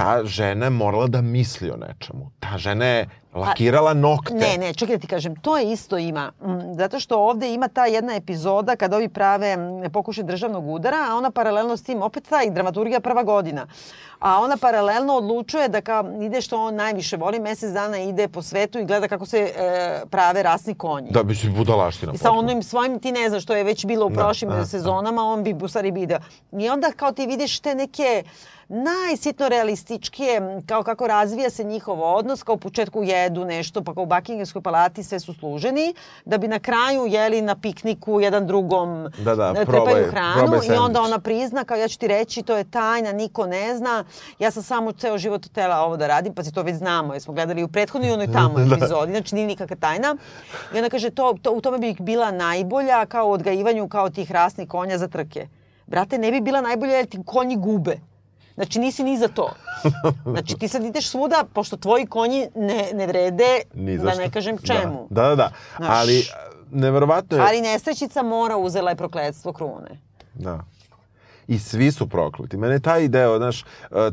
ta žena je morala da misli o nečemu. Ta žena je lakirala nokte. Ne, ne, čekaj da ti kažem, to je isto ima. Mm, Zato što ovde ima ta jedna epizoda kada ovi prave mm, pokušaj državnog udara, a ona paralelno s tim, opet ta i dramaturgija prva godina. A ona paralelno odlučuje da kao ide što on najviše voli, mesec dana ide po svetu i gleda kako se e, prave rasni konji. Da, mislim, budalaština. I sa onim svojim, ti ne znaš što je već bilo u Da, prošlim da, da. sezonama, on bi u stvari video. I onda kao ti vidiš te neke najsitno realističkije, kao kako razvija se njihov odnos, kao u početku jedu nešto, pa kao u Buckinghamskoj palati sve su služeni, da bi na kraju jeli na pikniku jedan drugom Da, da, e, probaj- trepaju hranu probaj i onda ona prizna kao ja ću ti reći to je tajna, niko ne zna. Ja sam samo ceo život htela ovo da radim, pa se to već znamo, jer smo gledali u prethodnoj i onoj tamo Da. epizodi, znači nije nikakva tajna. I ona kaže to, to, u tome bi bila najbolja kao u odgajivanju kao tih rasnih konja za trke. Brate, ne bi bila najbolja jer ti konji gube. Znači nisi ni za to. Znači ti sad ideš svuda, pošto tvoji konji ne, ne vrede, Ni da ne kažem čemu. Da, da, da. Znaš. Ali, neverovatno je... Ali nesrećica mora uzela je prokledstvo krune. Da. I svi su prokleti. Mene taj deo, znaš, e,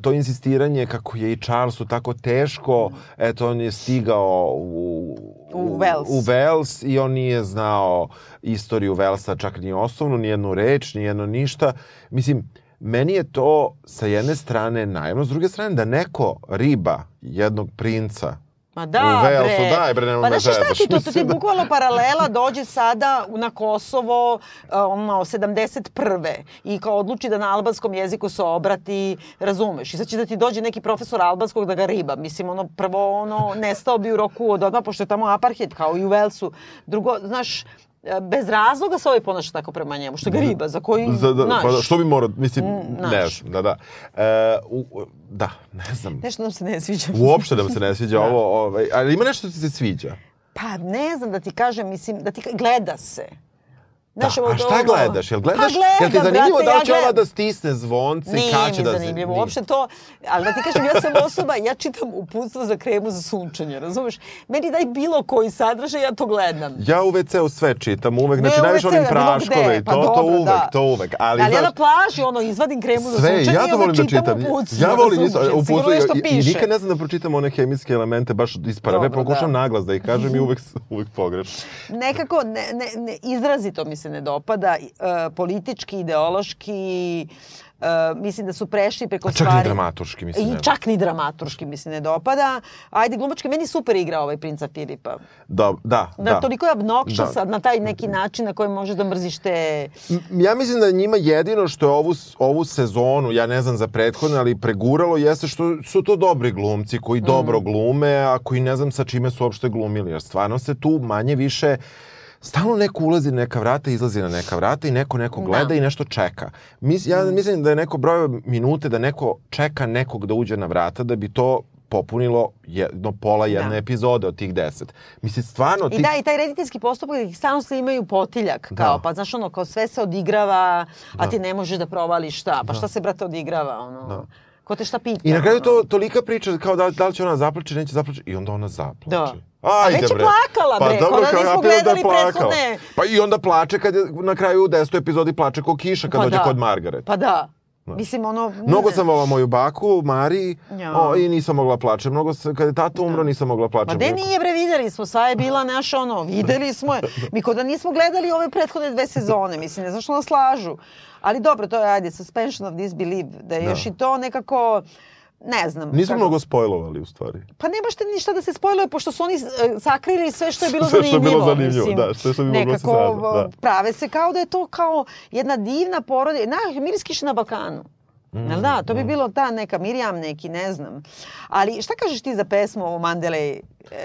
to insistiranje kako je i Charlesu tako teško, eto, on je stigao u, U Wales. u Wales i on nije znao istoriju Walesa, čak ni osnovnu, ni jednu reč, ni jedno ništa. Mislim, meni je to sa jedne strane naivno, s druge strane da neko riba jednog princa Ma da, U Walesu, bre. daj, bre, nemoj Pa znaš šta ti to, to ti da- bukvalno paralela dođe sada na Kosovo, uh, ono, 71. I kao odluči da na albanskom jeziku se obrati, razumeš. I sad će da ti dođe neki profesor albanskog da ga riba. Mislim, ono, prvo, ono, nestao bi u roku od odmah, pošto je tamo apartheid, kao i u Walesu. Drugo, znaš, e, bez razloga se ovaj ponaša tako prema njemu, što ga riba, za koji, Za, da, znaš, pa da, što bi morao, mislim, znaš. ne znam, da, da. E, u, da, ne znam. nešto nam se ne sviđa. Uopšte da mi se ne sviđa ovo, ovaj, ali ima nešto što ti se sviđa. Pa ne znam da ti kažem, mislim, da ti gleda se. Da, ovo- a šta gledaš? Jel gledaš, Pa gledam, jel ti zanimljivo brate, da ja će ona gledam. da stisne zvonce i kada će da se... zanimljivo, nije. uopšte to, ali da ti kažem, ja sam osoba, ja čitam uputstvo za kremu za sunčanje, razumeš? Meni daj bilo koji sadržaj, ja to gledam. Ja u WC-u sve čitam, uvek, Ne, znači najviše ja bilo praškove i to, pa to dobro, uvek, da. to uvek. Ali, Ali ja znaš, na plaži, ono, izvadim kremu za Sve, sunčanje ja i to onda da čitam čitam. uputstvo Ja za volim isto uputstvo piše. nikad ne znam da pročitam one hemijske elemente baš Dobro, pokušam da. naglas da ih kažem i uvek, uvek pogrešno. nekako ne, ne, ne, izrazito mi se ne dopada e, politički, ideološki e, mislim da su prešli preko A čak stvari i dramaturški, mislim, i ne. čak ni dramaturški mi se ne dopada ajde glumački meni super igra ovaj princa Filipa Da, da, da, da. toliko je obnoxious Da. na taj neki način na koji možeš da mrziš te Ja mislim da njima jedino što je ovu, ovu sezonu, ja ne znam za prethodne, ali preguralo jeste što su to dobri glumci koji dobro glume, a koji ne znam sa čime su uopšte glumili. Jer stvarno se tu manje više stalno neko ulazi na neka vrata, izlazi na neka vrata i neko neko gleda Da. i nešto čeka. Mis, ja mislim da je neko broj minute da neko čeka nekog da uđe na vrata da bi to popunilo jedno pola jedne Da. epizode od tih deset. Mislim, stvarno... I ti- da, i taj rediteljski postupak ih stalno imaju potiljak, Da. kao, pa znaš ono, kao sve se odigrava, a ti ne možeš da provališ šta, pa šta se, brate, odigrava, ono, ko te šta pita. I na kraju ono. to tolika priča kao da, da li će ona zaplače, neće zaplače i onda ona zaplače. Da. Ajde, A već je plakala, bre, kao da kao nismo ja pitam gledali plakala. prethodne. Pa i onda plače kad je na kraju u desetoj epizodi plače ko kiša kad Pa dođe da. kod Margaret. Pa da. Mislim, ono... Mnogo sam volala moju baku, Mari, Ja. o, i nisam mogla plače. Mnogo sam, kad je tata umro, nisam mogla plače. Ma de nije bre, videli smo, sva je bila naša ono, videli smo je. Mi kod da nismo gledali ove prethodne dve sezone, mislim, ne znaš što nas slažu. Ali dobro, to je, ajde, suspension of disbelief, da je još i to nekako, ne znam. Nismo kako- mnogo spojlovali u stvari. Pa nemaš te ništa da se spojluje, pošto su oni e, sakrili sve što je bilo Sve što je zanimljivo. bilo zanimljivo, mislim. da, sve što bi moglo da se da. prave se kao da je to kao jedna divna porodica. Na, Miris kiše na Balkanu. Mm, Jel da? To bi bilo ta neka Mirjam neki, ne znam. Ali šta kažeš ti za pesmu ovo Mandele e,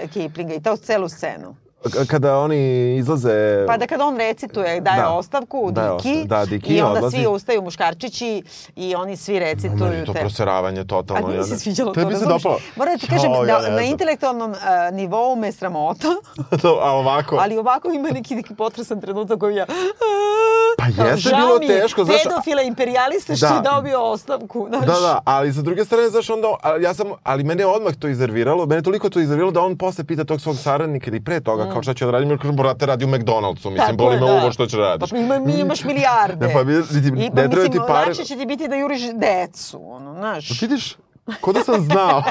Kiplinga i to celu scenu? Kada oni izlaze... Pa da kada on recituje, daje Da. ostavku, Daje Diki, ostavku, da, Diki i onda odlazi. svi ustaju muškarčići i oni svi Meni recituju to te. proseravanje totalno. A se sviđalo to, Tebi se dopalo? Moram da ti kažem, na, ja na intelektualnom e, nivou me sramota, A ovako... ali ovako ima neki, neki potresan trenutak koji ja... Pa jeste žao bilo je, teško, znaš, Pedofile, imperijaliste što Da. je dobio ostavku. Znaš. Da, da, ali sa druge strane, znaš, onda, ja sam, ali mene je odmah to izerviralo, mene je toliko to izerviralo da on posle pita tog svog saradnika ili pre toga, kao šta će da radim, jer kažem, brate, radi u McDonald'su, mislim, boli me da. uvo što će da radiš. Pa ima, mi imaš milijarde. Ne, pa mi- niti- I, ne pa, treba mislim, ti pare. lakše će ti biti da juriš decu, ono, znaš. Vidiš, ko da sam znao.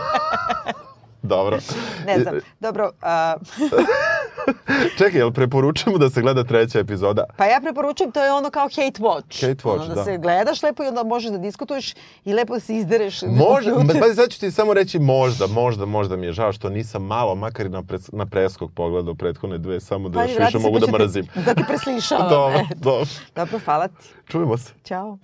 Dobro. Ne znam. Dobro, a, Čekaj, jel preporučujemo da se gleda treća epizoda? pa ja preporučujem, to je ono kao hate watch. Hate watch, ono, da. da. se gledaš lepo i onda možeš da diskutuješ i lepo se izdereš. Možda, kompjuter. pa sad ću ti samo reći možda, možda, možda mi je žao što nisam malo, makar i na, pres, na preskog pogledao prethodne dve, samo da Pa, još više mogu pa da mrazim. Da ti preslišavam. Dobro, dobro. Dobro, hvala ti. Čujemo se. Ćao.